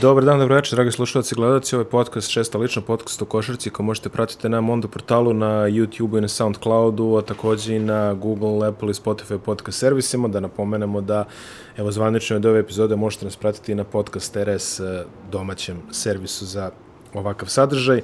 Dobar dan, dobro večer, dragi slušalci i gledalci. Ovo je podcast, šesta lična podcast o košarci ko možete pratiti na Mondo portalu, na YouTube i na Soundcloudu, a takođe i na Google, Apple i Spotify podcast servisima. Da napomenemo da, evo, zvanično od ove epizode možete nas pratiti i na podcast RS eh, domaćem servisu za ovakav sadržaj.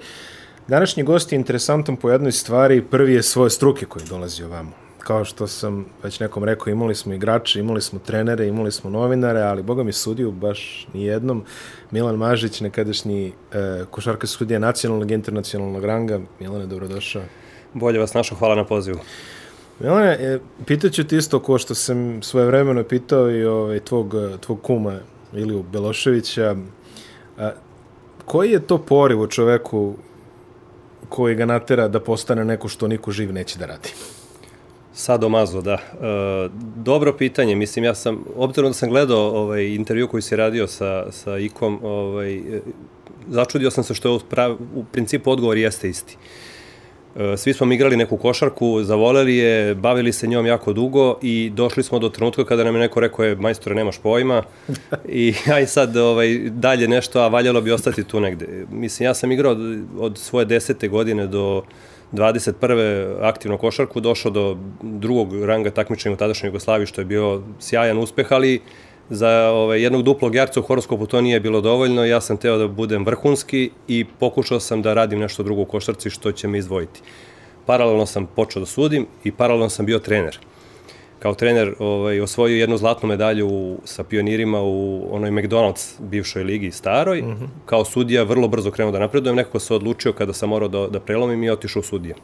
Današnji gost je interesantan po jednoj stvari. Prvi je svoje struke koji dolazi ovamo kao što sam već nekom rekao, imali smo igrače, imali smo trenere, imali smo novinare, ali boga mi sudiju baš ni jednom. Milan Mažić, nekadašnji e, košarka sudija nacionalnog i internacionalnog ranga. Milane, dobrodošao. Bolje vas našao, hvala na pozivu. Milane, e, pitaću ti isto ko što sam svoje vremeno pitao i ovaj, tvog, tvog kuma Iliju Beloševića. A, koji je to poriv u čoveku koji ga natera da postane neko što niko živ neće da radi? Sadomazo, da. E, dobro pitanje, mislim, ja sam, obzirom da sam gledao ovaj, intervju koji si radio sa, sa Ikom, ovaj, začudio sam se što je u, prav, u principu odgovor jeste isti. E, svi smo igrali neku košarku, zavoleli je, bavili se njom jako dugo i došli smo do trenutka kada nam je neko rekao je, majstore, nemaš pojma i aj sad ovaj, dalje nešto, a valjalo bi ostati tu negde. Mislim, ja sam igrao od, od svoje desete godine do 21. aktivno košarku, došao do drugog ranga takmičenja u tadašnjoj Jugoslaviji, što je bio sjajan uspeh, ali za ovaj, jednog duplog jarca u horoskopu to nije bilo dovoljno, ja sam teo da budem vrhunski i pokušao sam da radim nešto drugo u košarci što će me izdvojiti. Paralelno sam počeo da sudim i paralelno sam bio trener kao trener ovaj, osvojio jednu zlatnu medalju u, sa pionirima u onoj McDonald's bivšoj ligi staroj. Mm -hmm. Kao sudija vrlo brzo krenuo da napredujem, nekako se odlučio kada sam morao da, da prelomim i otišao u sudije.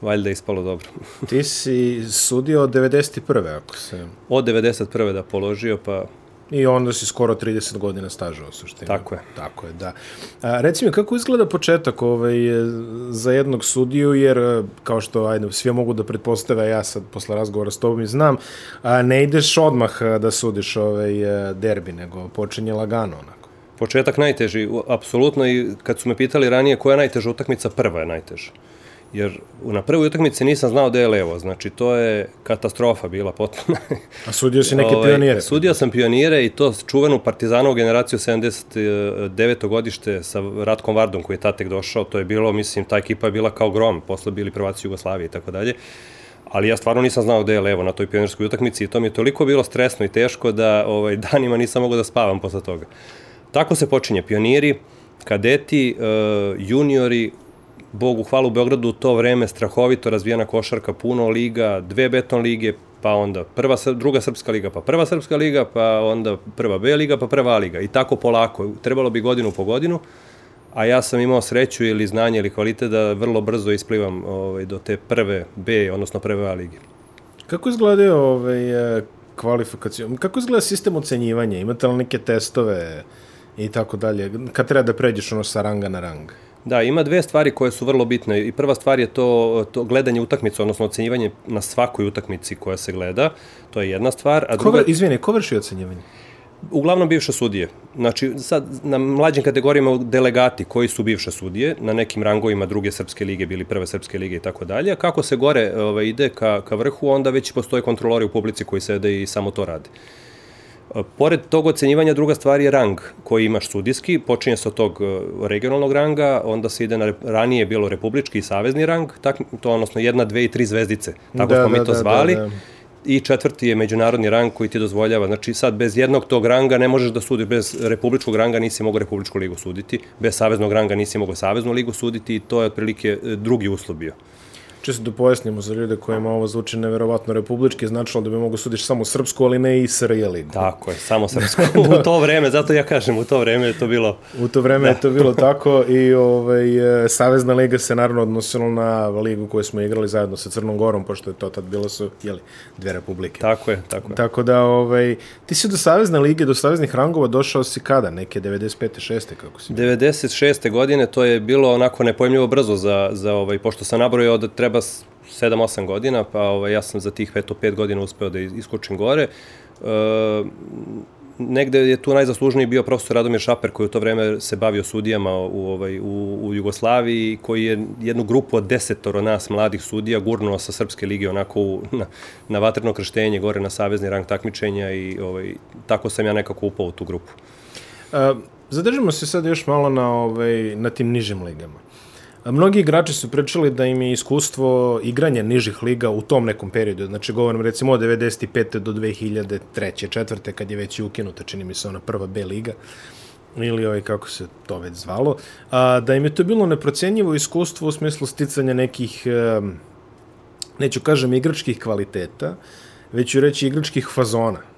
Valjda je ispalo dobro. Ti si sudio od 91. ako se... Od 91. da položio, pa I onda si skoro 30 godina staža u suštini. Tako je. Tako je, da. A, reci mi, kako izgleda početak ovaj, za jednog sudiju, jer kao što ajde, svi mogu da pretpostave, ja sad posle razgovora s tobom i znam, a, ne ideš odmah da sudiš ovaj, derbi, nego počinje lagano onako. Početak najteži, apsolutno, i kad su me pitali ranije koja je najteža utakmica, prva je najteža jer na prvoj utakmici nisam znao gde je levo, znači to je katastrofa bila potpuno. A sudio si neke ovaj, pionire? Sudio sam pionire i to čuvenu partizanovu generaciju 79. godište sa Ratkom Vardom koji je tatek došao, to je bilo, mislim, ta ekipa je bila kao grom, posle bili prvaci Jugoslavije i tako dalje. Ali ja stvarno nisam znao gde je levo na toj pionirskoj utakmici i to mi je toliko bilo stresno i teško da ovaj, danima nisam mogao da spavam posle toga. Tako se počinje pioniri, kadeti, uh, juniori, Bogu hvala u Beogradu u to vreme strahovito razvijena košarka, puno liga, dve beton lige, pa onda prva, druga srpska liga, pa prva srpska liga, pa onda prva B liga, pa prva A liga. I tako polako. Trebalo bi godinu po godinu, a ja sam imao sreću ili znanje ili kvalitet da vrlo brzo isplivam ovaj, do te prve B, odnosno prve A lige. Kako izgledaju ovaj, kvalifikacije? Kako izgleda sistem ocenjivanja? Imate li neke testove i tako dalje? Kad treba da pređeš ono sa ranga na rang? Da, ima dve stvari koje su vrlo bitne i prva stvar je to, to gledanje utakmice, odnosno ocenjivanje na svakoj utakmici koja se gleda, to je jedna stvar. A druga... Ko, izvini, ko vrši ocenjivanje? Uglavnom bivše sudije. Znači, sad na mlađim kategorijama delegati koji su bivše sudije, na nekim rangovima druge srpske lige, bili prve srpske lige i tako dalje. Kako se gore ovaj, ide ka, ka vrhu, onda već postoje kontrolori u publici koji sede i samo to rade. Pored tog ocenjivanja, druga stvar je rang koji imaš sudijski, počinje se od tog e, regionalnog ranga, onda se ide na, ranije bilo republički i savezni rang, tak, to odnosno jedna, dve i tri zvezdice, tako da, smo da, mi to da, zvali. Da, da. I četvrti je međunarodni rang koji ti dozvoljava, znači sad bez jednog tog ranga ne možeš da sudiš, bez republičkog ranga nisi mogao republičku ligu suditi, bez saveznog ranga nisi mogao saveznu ligu suditi i to je otprilike e, drugi uslov bio čisto da pojasnimo za ljude kojima ovo zvuči neverovatno republički, značilo da bi mogu sudiš samo srpsku, ali ne i SRJ ligu. Tako je, samo srpsku. u to vreme, zato ja kažem, u to vreme je to bilo... U to vreme da. je to bilo tako i ovaj, e, Savezna liga se naravno odnosila na ligu koju smo igrali zajedno sa Crnom Gorom, pošto je to tad bilo su, jeli, dve republike. Tako je, tako je. Tako da, ovaj, ti si do Savezne lige, do Saveznih rangova došao si kada? Neke 95. 6. kako si? 96. godine, to je bilo onako nepojmljivo brzo za, za ovaj, pošto sam nabrojao da treba treba 7-8 godina, pa ovaj, ja sam za tih eto 5 godina uspeo da iskočim gore. E, negde je tu najzaslužniji bio profesor Radomir Šaper koji u to vreme se bavio sudijama u, ovaj, u, u Jugoslaviji koji je jednu grupu od desetoro nas mladih sudija gurnuo sa Srpske lige onako u, na, na vatreno krštenje gore na savezni rang takmičenja i ovaj, tako sam ja nekako upao u tu grupu. Uh, zadržimo se sad još malo na, ovaj, na tim nižim ligama. Mnogi igrači su pričali da im je iskustvo igranja nižih liga u tom nekom periodu, znači govorim recimo od 95. do 2003. četvrte, kad je već i ukinuta, čini mi se ona prva B liga, ili ovaj, kako se to već zvalo, a, da im je to bilo neprocenjivo iskustvo u smislu sticanja nekih, neću kažem igračkih kvaliteta, već ću reći igračkih fazona,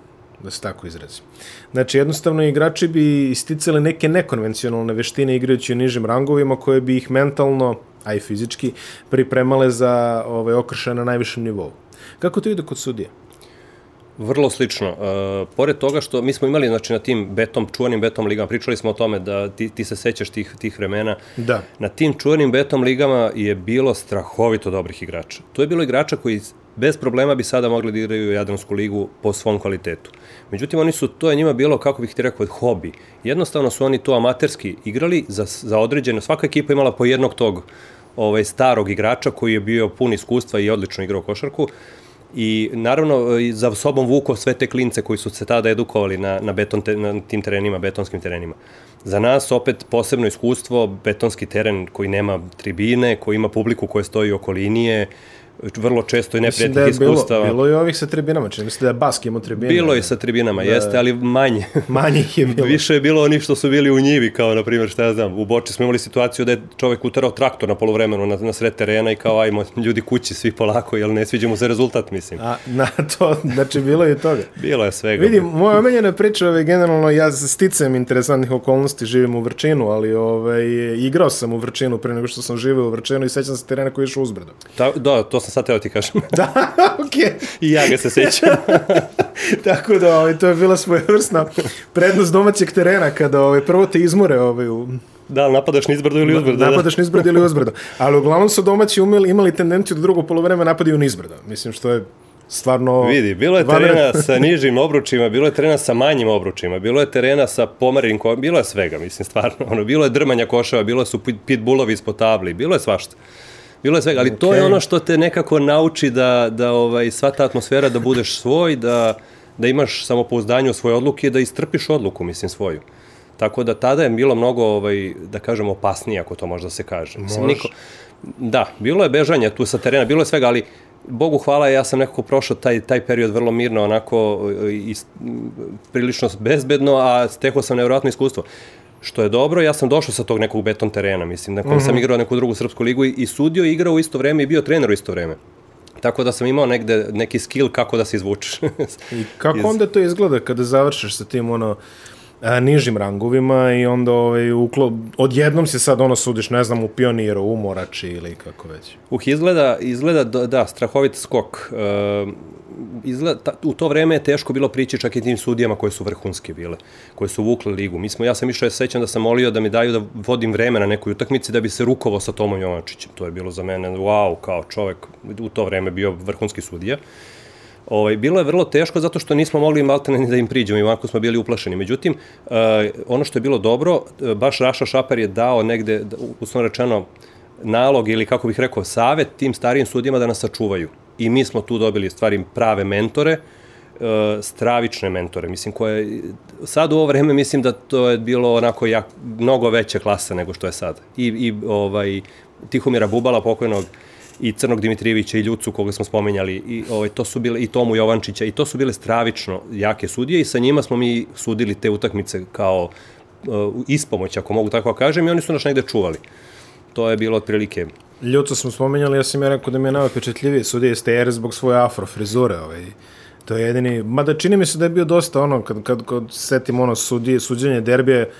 da se tako izrazim. Znači, jednostavno igrači bi isticali neke nekonvencionalne veštine igrajući u nižim rangovima koje bi ih mentalno, a i fizički, pripremale za ovaj, okršaj na najvišem nivou. Kako to ide kod sudija? Vrlo slično. E, pored toga što mi smo imali znači, na tim betom, čuvanim betom ligama, pričali smo o tome da ti, ti se sećaš tih, tih vremena. Da. Na tim čuvanim betom ligama je bilo strahovito dobrih igrača. To je bilo igrača koji bez problema bi sada mogli da igraju Jadransku ligu po svom kvalitetu. Međutim, oni su, to je njima bilo, kako bih ti rekao, hobi. Jednostavno su oni to amaterski igrali za, za određeno, svaka ekipa imala po jednog tog ovaj, starog igrača koji je bio pun iskustva i odlično igrao košarku. I naravno za sobom vuko sve te klince koji su se tada edukovali na, na, beton te, na tim terenima, betonskim terenima. Za nas opet posebno iskustvo, betonski teren koji nema tribine, koji ima publiku koja stoji oko linije, vrlo često i neprijatnih da iskustava. Bilo, bilo i ovih sa tribinama, čini mislim da je Bask imao tribine. Bilo i sa tribinama, da, jeste, ali manje. Manje je bilo. Više je bilo onih što su bili u njivi, kao na primjer, šta ja znam, u Boči smo imali situaciju da je čovek utarao traktor na polovremenu na, na sred terena i kao ajmo ljudi kući svi polako, jel ne sviđa mu se rezultat, mislim. A, na to, znači bilo je toga. bilo je svega. Vidim, moja omenjena priča, ovaj, generalno, ja sticam interesantnih okolnosti, živim u Vrčinu, ali ovaj, igrao sam u Vrčinu pre nego što sam živeo u Vrčinu i sećam se terena koji je išao uzbrdo. Ta, da, to sam sad teo ti kažem. da, okej. Okay. I ja ga se sećam. Tako da, ovaj, to je bila svojevrsna prednost domaćeg terena, kada ovaj, prvo te izmore ovaj, u, Da, napadaš nizbrdo ili uzbrdo. Da. Napadaš nizbrdo ili uzbrdo. Ali uglavnom su domaći umeli, imali tendenciju da drugo polovreme napadaju nizbrdo. Mislim što je stvarno... Vidi, bilo je terena sa nižim obručima, bilo je terena sa manjim obručima, bilo je terena sa pomerenim bilo je svega, mislim, stvarno. Ono, bilo je drmanja koševa, bilo su pitbullovi ispod tabli, bilo je svašta. Bilo je svega, ali okay. to je ono što te nekako nauči da, da ovaj, sva ta atmosfera da budeš svoj, da, da imaš samopouzdanje u svoje odluke i da istrpiš odluku, mislim, svoju. Tako da tada je bilo mnogo, ovaj, da kažem, opasnije, ako to možda se kaže. Mislim, niko, da, bilo je bežanje tu sa terena, bilo je svega, ali Bogu hvala, ja sam nekako prošao taj, taj period vrlo mirno, onako, i, prilično bezbedno, a stekao sam nevjerojatno iskustvo što je dobro, ja sam došao sa tog nekog beton terena, mislim, na kojem mm -hmm. sam mhm. igrao neku drugu srpsku ligu i, i sudio i igrao u isto vreme i bio trener u isto vreme. Tako da sam imao negde neki skill kako da se izvučeš. I kako Iz... onda to izgleda kada završiš sa tim ono a, nižim rangovima i onda ovaj, uklo, odjednom se sad ono sudiš, ne znam, u pioniru, u morači ili kako već. Uh, izgleda, izgleda da, da strahovit skok. Uh, izgleda, ta, u to vreme je teško bilo prići čak i tim sudijama koje su vrhunske bile, koje su vukle ligu. Mi smo, ja sam išao, ja sećam da sam molio da mi daju da vodim vreme na nekoj utakmici da bi se rukovao sa Tomom Jovančićem. To je bilo za mene, wow, kao čovek, u to vreme bio vrhunski sudija. Ovaj, bilo je vrlo teško zato što nismo mogli maltene ni da im priđemo i ovako smo bili uplašeni. Međutim, uh, ono što je bilo dobro, uh, baš Raša Šaper je dao negde, uslovno rečeno, nalog ili kako bih rekao, savet tim starijim sudijama da nas sačuvaju i mi smo tu dobili stvari prave mentore, uh, stravične mentore, mislim, koje, sad u ovo vreme mislim da to je bilo onako jak, mnogo veće klase nego što je sad. I, i ovaj, Tihomira Bubala, pokojnog, i Crnog Dimitrijevića i Ljucu koga smo spomenjali i ovaj to su bile i Tomu Jovančića i to su bile stravično jake sudije i sa njima smo mi sudili te utakmice kao uh, ispomoć ako mogu tako da kažem i oni su nas negde čuvali. To je bilo otprilike Ljuca smo spomenjali, ja sam ja rekao da mi je najopečetljiviji sudija Stejer zbog svoje afro frizure. Ovaj. To je jedini, mada čini mi se da je bio dosta ono, kad, kad, kad setim ono sudije, suđenje derbije,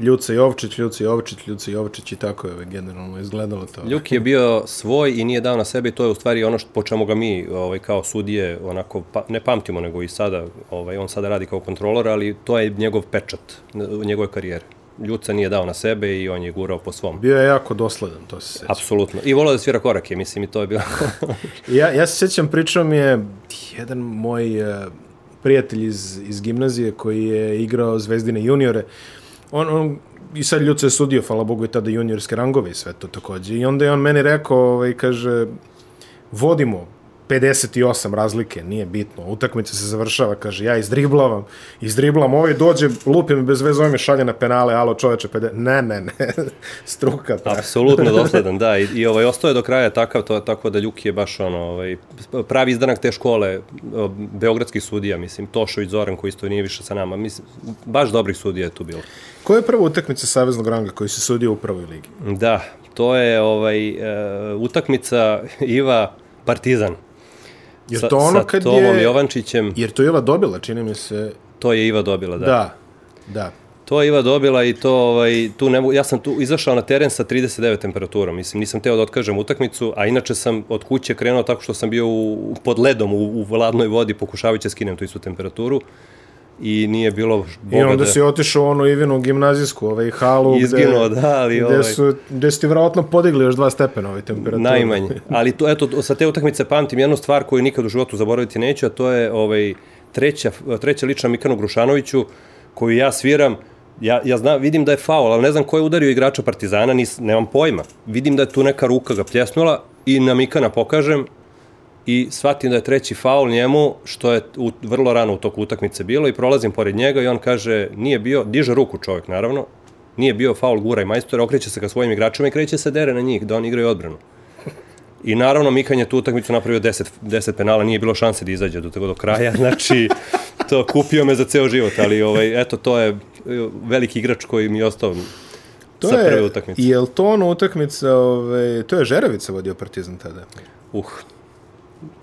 Ljuca Jovčić, Ljuca Jovčić, Ljuca Jovčić i tako je ovaj, generalno izgledalo to. Ljuk je bio svoj i nije dao na sebe i to je u stvari ono što, po čemu ga mi ovaj, kao sudije onako, pa, ne pamtimo nego i sada, ovaj, on sada radi kao kontrolor, ali to je njegov pečat u njegove karijere. Ljuca nije dao na sebe i on je gurao po svom. Bio je jako dosledan, to se seća. Apsolutno. I volao da svira korake, mislim, i to je bilo... ja, ja se sećam, pričao mi je jedan moj uh, prijatelj iz, iz gimnazije koji je igrao Zvezdine juniore. On, on i sad Ljuca je sudio, hvala Bogu, i tada juniorske rangove i sve to takođe. I onda je on meni rekao, ovaj, kaže, vodimo 58 razlike, nije bitno. Utakmica se završava, kaže, ja izdriblavam, izdriblam, ovaj dođe, lupi mi bez veze, ovaj me šalje na penale, alo čoveče, 50, ne, ne, ne, struka. Ta. Apsolutno dosledan, da, i, i ovaj, ostoje do kraja takav, to, tako da Ljuki je baš ono, ovaj, pravi izdanak te škole, beogradskih sudija, mislim, Tošović Zoran, koji isto nije više sa nama, mislim, baš dobrih sudija je tu bilo. Koja je prva utakmica Saveznog ranga koji se sudio u prvoj ligi? Da, to je ovaj, uh, utakmica Iva Partizan. Jer to ono sa, kad sa Tomom je... Jovančićem. Jer to je Iva dobila, čini mi se. To je Iva dobila, da. Da, da. To je Iva dobila i to, ovaj, tu ne mogu, ja sam tu izašao na teren sa 39 temperaturom, mislim, nisam teo da otkažem utakmicu, a inače sam od kuće krenuo tako što sam bio u, pod ledom u, u vladnoj vodi, pokušavajući da skinem tu istu temperaturu i nije bilo Boga I onda da... si otišao u onu Ivinu gimnazijsku, ovaj halu Izginuo, gde, da, ali gde ovaj... su, gde su ti vjerojatno podigli još dva stepena ove temperature. Najmanje. Ali to, eto, sa te utakmice pamtim jednu stvar koju nikad u životu zaboraviti neću, a to je ovaj, treća, treća lična Mikanu Grušanoviću, koju ja sviram, ja, ja znam, vidim da je faul, ali ne znam ko je udario igrača Partizana, nis, nemam pojma. Vidim da je tu neka ruka ga pljesnula i na Mikana pokažem i shvatim da je treći faul njemu, što je u, vrlo rano u toku utakmice bilo i prolazim pored njega i on kaže, nije bio, diže ruku čovjek naravno, nije bio faul gura i majstor, okreće se ka svojim igračima i kreće se dere na njih, da oni igraju odbranu. I naravno Mikan je tu utakmicu napravio 10, 10 penala, nije bilo šanse da izađe do, do kraja, znači to kupio me za ceo život, ali ovaj, eto to je veliki igrač koji mi je ostao to sa prve utakmice. I je li to ono utakmica, ovaj, to je Žerevica vodio Partizan tada? Uh,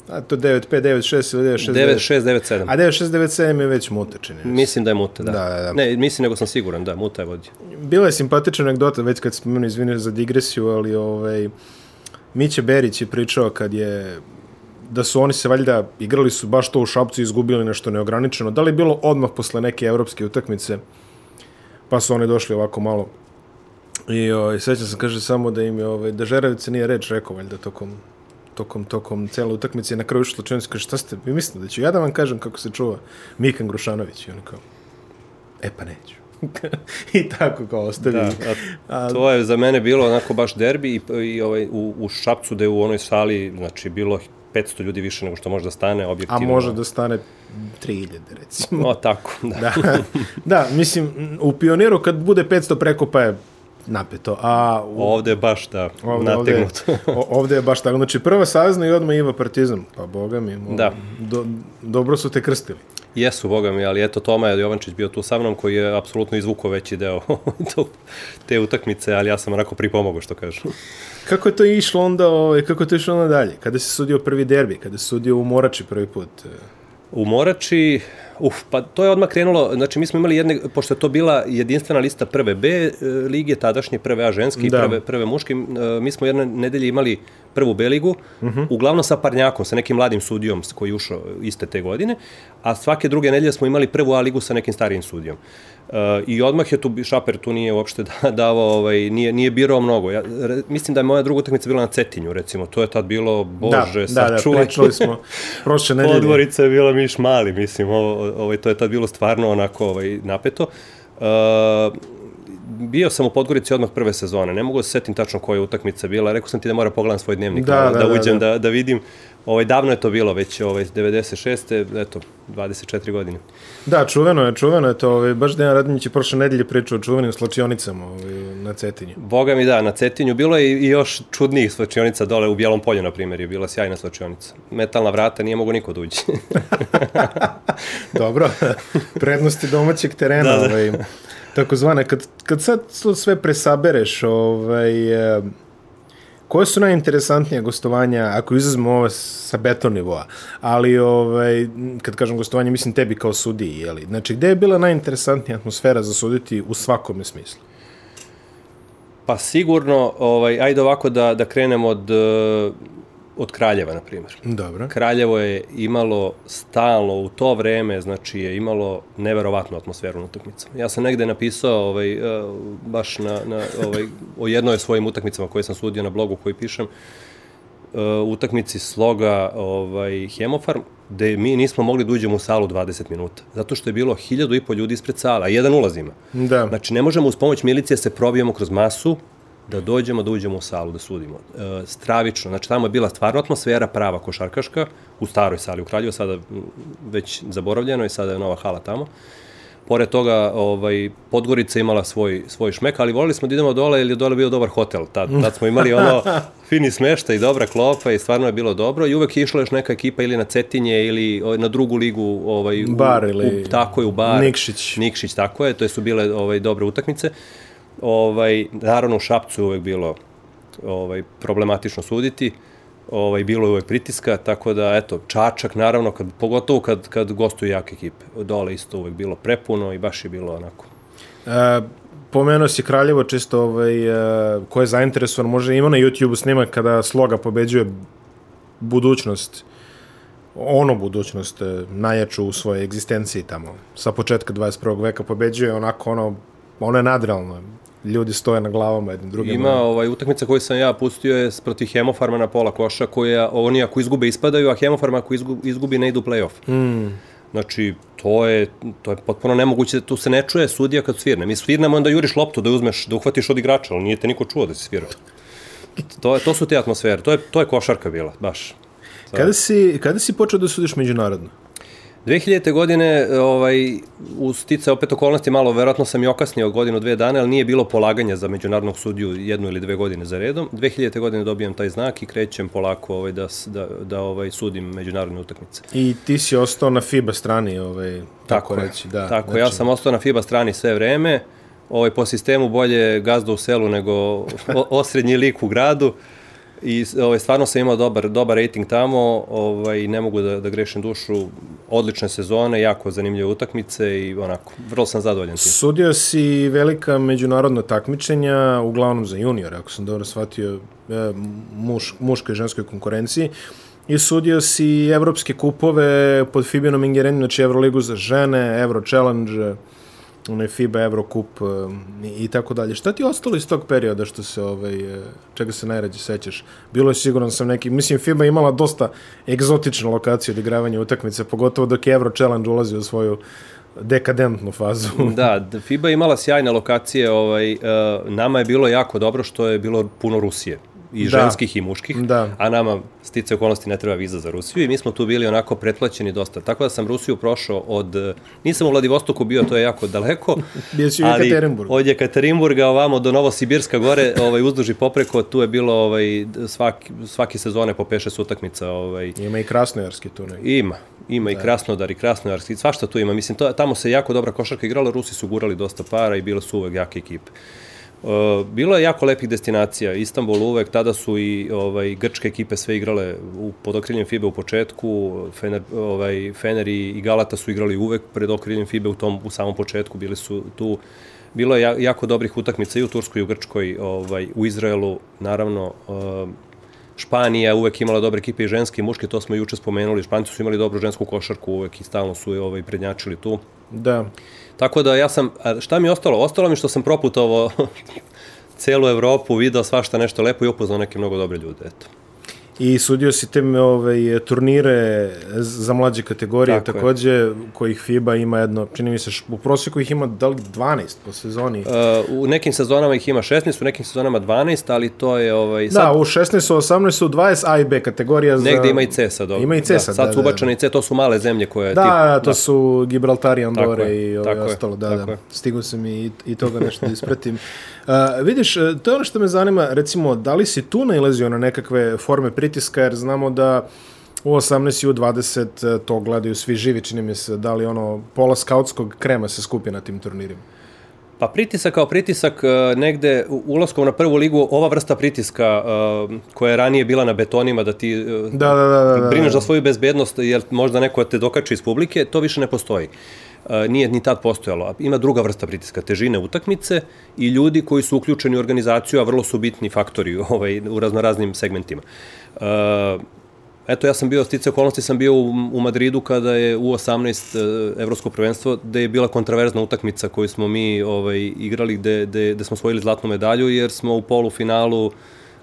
A to 9-5, 9-6 ili 9-6, 9-6, 9-7. A 9-6, 9-7 je već Muta, čini. Mislim da je Muta, da. Da, da, da. Ne, mislim nego sam siguran, da, Muta je vodio. Bila je simpatična anegdota, već kad imali, izvini za digresiju, ali ovaj, Miće Berić je pričao kad je da su oni se valjda igrali su baš to u Šapcu i izgubili nešto neograničeno. Da li je bilo odmah posle neke evropske utakmice, pa su oni došli ovako malo I ovaj, sećam se, kaže samo da im je, ovaj, da Žeravica nije reč rekao, valjda, tokom tokom, tokom cele utakmice na kraju slučajno kaže šta ste, vi mislite da ću ja da vam kažem kako se čuva Mikan Grušanović i on kao, e pa neću. I tako kao ostavi. Da, a, to je za mene bilo onako baš derbi i, i ovaj, u, u Šapcu da je u onoj sali, znači bilo 500 ljudi više nego što može da stane objektivno. A može da stane 3000 recimo. O, tako, da. da. da, mislim, u Pioniru kad bude 500 preko pa je napeto. A u... ovde je baš da, ovde, nategnuto. Ovde, ovde je baš tako. Znači, prva sazna i odmah Iva Partizan. Pa, boga mi, mo, da. do, dobro su te krstili. Jesu, boga mi, ali eto, Toma Jovančić bio tu sa mnom koji je apsolutno izvukao veći deo te utakmice, ali ja sam onako pripomogao, što kažu. Kako je to išlo onda, ovaj, kako je to išlo onda dalje? Kada se sudio prvi derbi, kada se sudio u Morači prvi put? U Morači, Uf, pa to je odmah krenulo, znači mi smo imali jedne, pošto je to bila jedinstvena lista prve B e, lige, tadašnje prve A ženske i da. prve, prve muške, e, mi smo jedne nedelje imali prvu B ligu, uh mhm. -huh. uglavnom sa parnjakom, sa nekim mladim sudijom koji je ušao iste te godine, a svake druge nedelje smo imali prvu A ligu sa nekim starijim sudijom. Uh, I odmah je tu, Šaper tu nije uopšte da, davao, ovaj, nije, nije birao mnogo. Ja, re, mislim da je moja druga utakmica bila na Cetinju, recimo. To je tad bilo, bože, da, da, da, pričali smo prošle nedelje. Podvorica je bila miš mali, mislim. Ovo, ovaj, to je tad bilo stvarno onako ovaj, napeto. Uh, bio sam u Podgorici odmah prve sezone. Ne mogu da se setim tačno koja je utakmica bila. Rekao sam ti da mora pogledam svoj dnevnik, da, da, da, da uđem da, da, da vidim. Ovaj, davno je to bilo, već ovaj, 96. eto, 24 godine. Da, čuveno je, čuveno je to. Ovaj, baš Dejan Radnić je prošle nedelje pričao o čuvenim slačionicama ovaj, na Cetinju. Boga mi da, na Cetinju. Bilo je i, još čudnijih slačionica dole u Bijelom polju, na primjer, je bila sjajna slačionica. Metalna vrata, nije mogo niko da uđe. Dobro, prednosti domaćeg terena. Da, da. Ovaj, takozvane, kad, kad sad sve presabereš, ovaj, eh, koje su najinteresantnije gostovanja, ako izazmo ovo sa beton nivoa, ali ovaj, kad kažem gostovanje, mislim tebi kao sudiji, jeli? Znači, gde je bila najinteresantnija atmosfera za suditi u svakome smislu? Pa sigurno, ovaj, ajde ovako da, da krenemo od od Kraljeva, na primjer. Dobro. Kraljevo je imalo stalno u to vreme, znači je imalo neverovatnu atmosferu na utakmicama. Ja sam negde napisao ovaj, eh, baš na, na, ovaj, o jednoj svojim utakmicama koje sam sudio na blogu koji pišem, uh, utakmici sloga ovaj, Hemofarm, gde mi nismo mogli da uđemo u salu 20 minuta, zato što je bilo hiljadu i po ljudi ispred sala, a jedan ulaz ima. Da. Znači, ne možemo uz pomoć milicije se probijemo kroz masu, da dođemo, da uđemo u salu, da sudimo. E, stravično, znači tamo je bila stvarno atmosfera prava košarkaška, u staroj sali u Kraljevu, sada već zaboravljeno i sada je nova hala tamo. Pored toga, ovaj, Podgorica imala svoj, svoj šmek, ali volili smo da idemo dole, jer je dole bio dobar hotel. Tad, tad smo imali ono fini smešta i dobra klopa i stvarno je bilo dobro. I uvek je išla još neka ekipa ili na Cetinje ili na drugu ligu. Ovaj, bar ili... U, tako je, u bar. Nikšić. Nikšić, tako je. To su bile ovaj, dobre utakmice. Ovaj, naravno, u Šapcu je uvek bilo ovaj, problematično suditi ovaj, bilo je uvek pritiska, tako da, eto, Čačak, naravno, kad, pogotovo kad, kad gostuju jake ekipe. Dole isto uvek bilo prepuno i baš je bilo onako. E, pomenuo si Kraljevo čisto, ovaj, e, ko je zainteresovan, može ima na YouTube snimak kada Sloga pobeđuje budućnost ono budućnost e, najjaču u svojoj egzistenciji tamo. Sa početka 21. veka pobeđuje onako ono, ono je nadrealno ljudi stoje na glavama jednim drugim. Ima ovaj, utakmica koju sam ja pustio je protiv Hemofarma na pola koša, koja oni ako izgube ispadaju, a Hemofarma ako izgubi, izgubi ne idu u play-off. Mm. Znači, to je, to je potpuno nemoguće, tu se ne čuje sudija kad svirne. Mi svirnemo, onda juriš loptu da uzmeš, da uhvatiš od igrača, ali nije te niko čuo da si svirao. To, je, to su te atmosfere, to je, to je košarka bila, baš. Kada si, kada si počeo da sudiš međunarodno? 2000. godine, ovaj, u stice opet okolnosti malo, verovatno sam i okasnio godinu, dve dane, ali nije bilo polaganja za međunarodnog sudiju jednu ili dve godine za redom. 2000. godine dobijam taj znak i krećem polako ovaj, da, da, da ovaj, sudim međunarodne utakmice. I ti si ostao na FIBA strani, ovaj, tako, tako reći. Da, tako, znači... ja sam ostao na FIBA strani sve vreme. Ovaj, po sistemu bolje gazda u selu nego osrednji lik u gradu i ovaj, stvarno sam imao dobar, dobar rating tamo, ovaj, ne mogu da, da grešim dušu, odlične sezone, jako zanimljive utakmice i onako, vrlo sam zadovoljan tim. Sudio si velika međunarodna takmičenja, uglavnom za junior, ako sam dobro shvatio, e, muš, muškoj i ženskoj konkurenciji, i sudio si evropske kupove pod Fibinom ingerenjem, znači Euroligu za žene, Euro Challenge, onaj FIBA Eurocup i, i tako dalje. Šta ti je ostalo iz tog perioda što se ovaj e, čega se najrađe sećaš? Bilo je siguran sam neki, mislim FIBA imala dosta egzotičnu lokaciju odigravanja utakmice, pogotovo dok je Euro Challenge ulazi u svoju dekadentnu fazu. da, FIBA imala sjajne lokacije, ovaj, uh, nama je bilo jako dobro što je bilo puno Rusije i da. ženskih i muških, da. a nama stice okolnosti ne treba viza za Rusiju i mi smo tu bili onako pretplaćeni dosta. Tako da sam Rusiju prošao od, nisam u Vladivostoku bio, to je jako daleko, Jekaterinburgu. od Jekaterinburga ovamo do Novosibirska gore, ovaj, uzduži popreko, tu je bilo ovaj, svaki, svaki sezone po peše utakmica. Ovaj. Ima i krasnojarski turnir. Ima, ima da. i Krasnodar i Krasnojarski, svašta tu ima. Mislim, to, tamo se jako dobra košarka igrala, Rusi su gurali dosta para i bilo su uvek jake ekipe. Uh, bilo je jako lepih destinacija. Istanbul uvek, tada su i ovaj, grčke ekipe sve igrale u, pod okriljem FIBE u početku, Fener, ovaj, Fener i, Galata su igrali uvek pred okriljem FIBE u, tom, u samom početku, bili su tu. Bilo je jako dobrih utakmica i u Turskoj i u Grčkoj, ovaj, u Izraelu, naravno, uh, Španija uvek imala dobre ekipe i ženske i muške, to smo juče spomenuli. Španci su imali dobru žensku košarku uvek i stalno su ovaj, prednjačili tu. Da. Tako da ja sam, šta mi je ostalo? Ostalo mi što sam proputovao celu Evropu, video svašta nešto lepo i upoznao neke mnogo dobre ljude, eto. I sudio si te ovaj, turnire za mlađe kategorije, Tako takođe, je. kojih FIBA ima jedno, čini mi se, u prosjeku ih ima da li 12 po sezoni? Uh, u nekim sezonama ih ima 16, u nekim sezonama 12, ali to je... Ovaj, sad... Da, u 16 su 18 su 20 A i B kategorija za... Negde ima i C sad. Ovaj. Ima i C sad, da, Sad su da, ubačene da. i C, to su male zemlje koje... Da, tip, da, to da. su Gibraltar i Andore i ovaj ostalo, da, da. Stigu sam i, i toga nešto da ispratim. Uh, vidiš, e, to je ono što me zanima, recimo, da li si tu nailazio na nekakve forme pritiska, jer znamo da u 18 i u 20 e, to gledaju svi živi, čini mi se, da li ono pola skautskog krema se skupi na tim turnirima? Pa pritisak kao pritisak e, negde ulaskom na prvu ligu, ova vrsta pritiska koja je ranije bila na betonima da ti da, da, da, da, da, brineš za svoju bezbednost jer možda neko te dokači iz publike, to više ne postoji. E, nije ni tad postojalo. Ima druga vrsta pritiska, težine utakmice i ljudi koji su uključeni u organizaciju, a vrlo su bitni faktori ovaj, u raznoraznim segmentima. E, eto, ja sam bio, stice okolnosti, sam bio u, u Madridu kada je u 18 evropsko prvenstvo, gde je bila kontraverzna utakmica koju smo mi ovaj, igrali, gde, gde, gde smo osvojili zlatnu medalju, jer smo u polufinalu uh,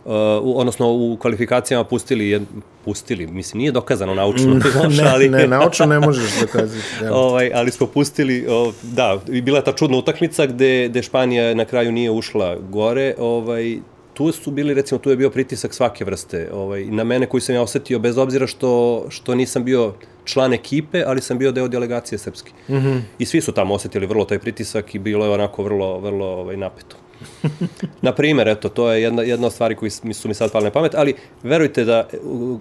Uh, odnosno u kvalifikacijama pustili, pustili, mislim, nije dokazano naučno, ne, ali, ne, naučno ne možeš dokazati. ovaj, ali smo pustili, o, da, i bila ta čudna utakmica gde, gde Španija na kraju nije ušla gore, ovaj, tu su bili, recimo, tu je bio pritisak svake vrste. Ovaj, na mene koji sam ja osetio, bez obzira što, što nisam bio član ekipe, ali sam bio deo delegacije srpske. Mm -hmm. I svi su tamo osetili vrlo taj pritisak i bilo je onako vrlo, vrlo ovaj, napeto. Na primer, eto, to je jedna, jedna od stvari koji su mi sad pali na pamet, ali verujte da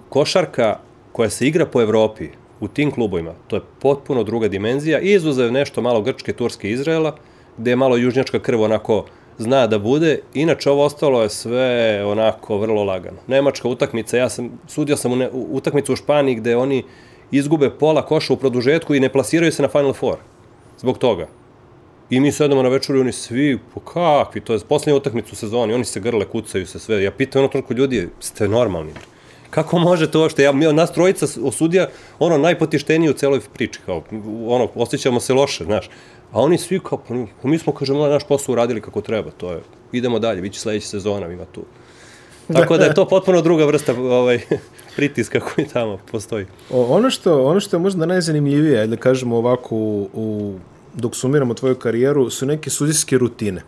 košarka koja se igra po Evropi, u tim klubovima, to je potpuno druga dimenzija, izuzev nešto malo Grčke, Turske, Izraela, gde je malo južnjačka krv onako zna da bude, inače ovo ostalo je sve onako vrlo lagano. Nemačka utakmica, ja sam, sudio sam u, ne, u utakmicu u Španiji gde oni izgube pola koša u produžetku i ne plasiraju se na Final Four. Zbog toga. I mi sedamo na večeru i oni svi, po kakvi, to je poslednja utakmica u sezoni, oni se grle, kucaju se sve. Ja pitam ono toliko ljudi, ste normalni? Kako može to što ja, mi, nas trojica osudija ono najpotišteniji u celoj priči, kao, ono, osjećamo se loše, znaš. A oni svi kao, pa, pa mi smo, kažemo, naš posao uradili kako treba, to je, idemo dalje, bit će sledeća sezona, ima tu. Tako da je to potpuno druga vrsta ovaj, pritiska koji tamo postoji. O, ono, što, ono što je možda najzanimljivije, da kažemo ovako, u, u, dok sumiramo tvoju karijeru, su neke sudijske rutine.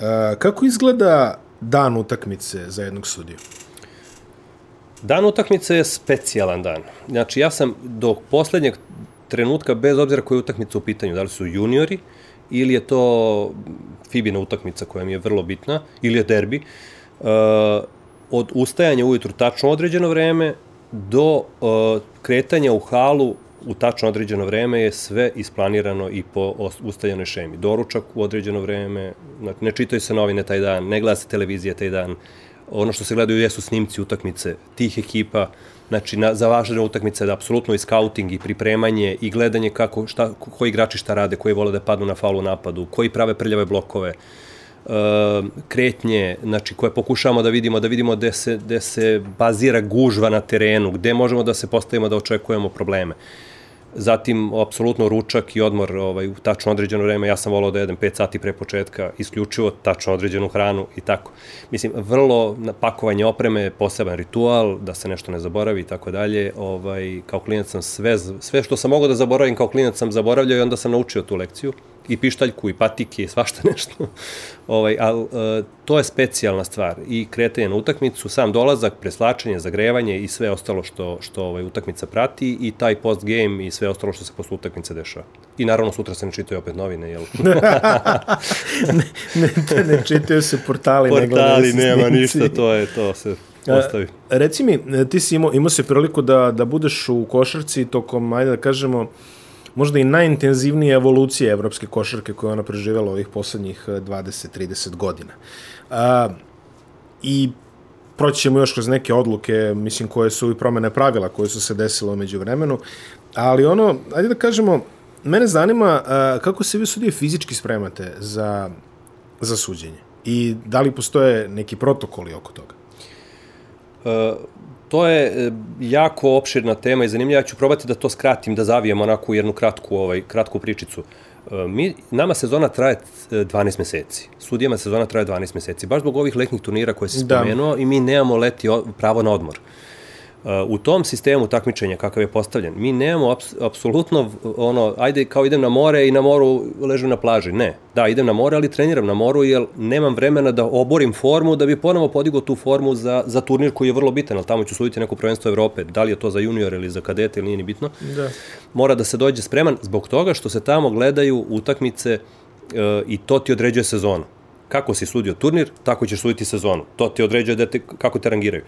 E, kako izgleda dan utakmice za jednog sudiju? Dan utakmice je specijalan dan. Znači, ja sam do poslednjeg trenutka, bez obzira koja je utakmica u pitanju, da li su juniori, ili je to Fibina utakmica koja mi je vrlo bitna, ili je derbi, uh, od ustajanja ujutru tačno određeno vreme do uh, kretanja u halu u tačno određeno vreme je sve isplanirano i po ustaljenoj šemi. Doručak u određeno vreme, znači ne čitaju se novine taj dan, ne gleda se televizija taj dan, ono što se gledaju jesu snimci utakmice tih ekipa, znači na, za važne utakmice da apsolutno i scouting i pripremanje i gledanje kako, šta, koji igrači šta rade, koji vole da padnu na falu napadu, koji prave prljave blokove, kretnje, znači koje pokušavamo da vidimo, da vidimo gde se, gde se bazira gužva na terenu, gde možemo da se postavimo da očekujemo probleme. Zatim, apsolutno ručak i odmor ovaj, u tačno određeno vreme. Ja sam volao da jedem 5 sati pre početka, isključivo tačno određenu hranu i tako. Mislim, vrlo pakovanje opreme, poseban ritual, da se nešto ne zaboravi i tako dalje. Ovaj, kao klinac sam sve, sve što sam mogao da zaboravim kao klinac sam zaboravljao i onda sam naučio tu lekciju i pištaljku i patike i svašta nešto. ovaj, al, uh, to je specijalna stvar i kretanje na utakmicu, sam dolazak, preslačenje, zagrevanje i sve ostalo što, što ovaj, utakmica prati i taj post game i sve ostalo što se posle utakmice dešava. I naravno sutra se ne čitaju opet novine, jel? ne, ne, ne čitaju se portali, portali ne Portali, nema ništa, to je, to se ostavi. A, reci mi, ti si imao, imao se priliku da, da budeš u košarci tokom, ajde da kažemo, možda i najintenzivnije evolucije evropske košarke koje ona preživela ovih poslednjih 20-30 eh, godina. A, I proći ćemo još kroz neke odluke, mislim, koje su i promene pravila koje su se desile umeđu vremenu, ali ono, ajde da kažemo, mene zanima a, kako se vi sudije fizički spremate za, za suđenje i da li postoje neki protokoli oko toga? Uh, to je e, jako opširna tema i zanimljiva. Ja ću probati da to skratim, da zavijem onako jednu kratku, ovaj, kratku pričicu. E, mi, nama sezona traje 12 e, meseci. Sudijama sezona traje 12 meseci. Baš zbog ovih letnih turnira koje si da. spomenuo da. i mi nemamo leti pravo na odmor. Uh, u tom sistemu takmičenja kakav je postavljen, mi nemamo aps, apsolutno ono, ajde kao idem na more i na moru ležem na plaži. Ne. Da, idem na more, ali treniram na moru jer nemam vremena da oborim formu da bi ponovo podigao tu formu za, za turnir koji je vrlo bitan, ali tamo ću suditi neko prvenstvo Evrope, da li je to za junior ili za kadete ili nije ni bitno. Da. Mora da se dođe spreman zbog toga što se tamo gledaju utakmice e, i to ti određuje sezonu. Kako si sudio turnir, tako ćeš suditi sezonu. To ti određuje da te, kako te rangiraju.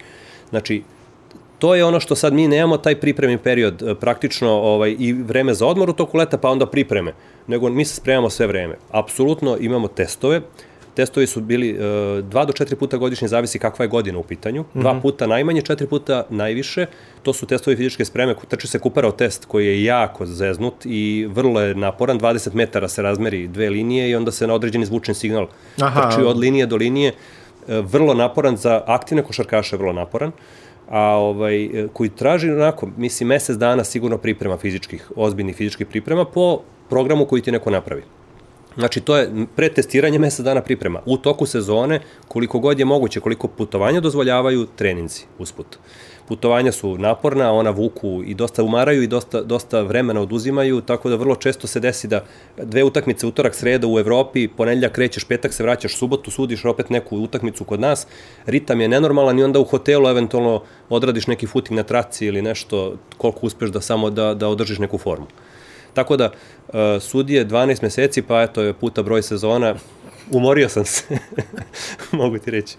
Znači, to je ono što sad mi nemamo taj pripremni period, e, praktično ovaj, i vreme za odmor u toku leta, pa onda pripreme, nego mi se spremamo sve vreme. Apsolutno imamo testove, testovi su bili uh, dva do četiri puta godišnje, zavisi kakva je godina u pitanju. Mm -hmm. Dva puta najmanje, četiri puta najviše. To su testovi fizičke spreme. Trči se kuparao test koji je jako zeznut i vrlo je naporan. 20 metara se razmeri dve linije i onda se na određeni zvučni signal Aha. trči od linije do linije. Uh, vrlo naporan za aktivne košarkaše, vrlo naporan. Uh, a ovaj, koji traži onako, mislim, mesec dana sigurno priprema fizičkih, ozbiljnih fizičkih priprema po programu koji ti neko napravi. Znači, to je pretestiranje mesec dana priprema. U toku sezone, koliko god je moguće, koliko putovanja dozvoljavaju treninzi usput. Putovanja su naporna, ona vuku i dosta umaraju i dosta, dosta vremena oduzimaju, tako da vrlo često se desi da dve utakmice utorak, sreda u Evropi, ponedljak krećeš, petak se vraćaš, subotu sudiš opet neku utakmicu kod nas, ritam je nenormalan i onda u hotelu eventualno odradiš neki footing na traci ili nešto, koliko uspeš da samo da, da održiš neku formu. Tako da, uh, sudije 12 meseci, pa eto je puta broj sezona, umorio sam se, mogu ti reći.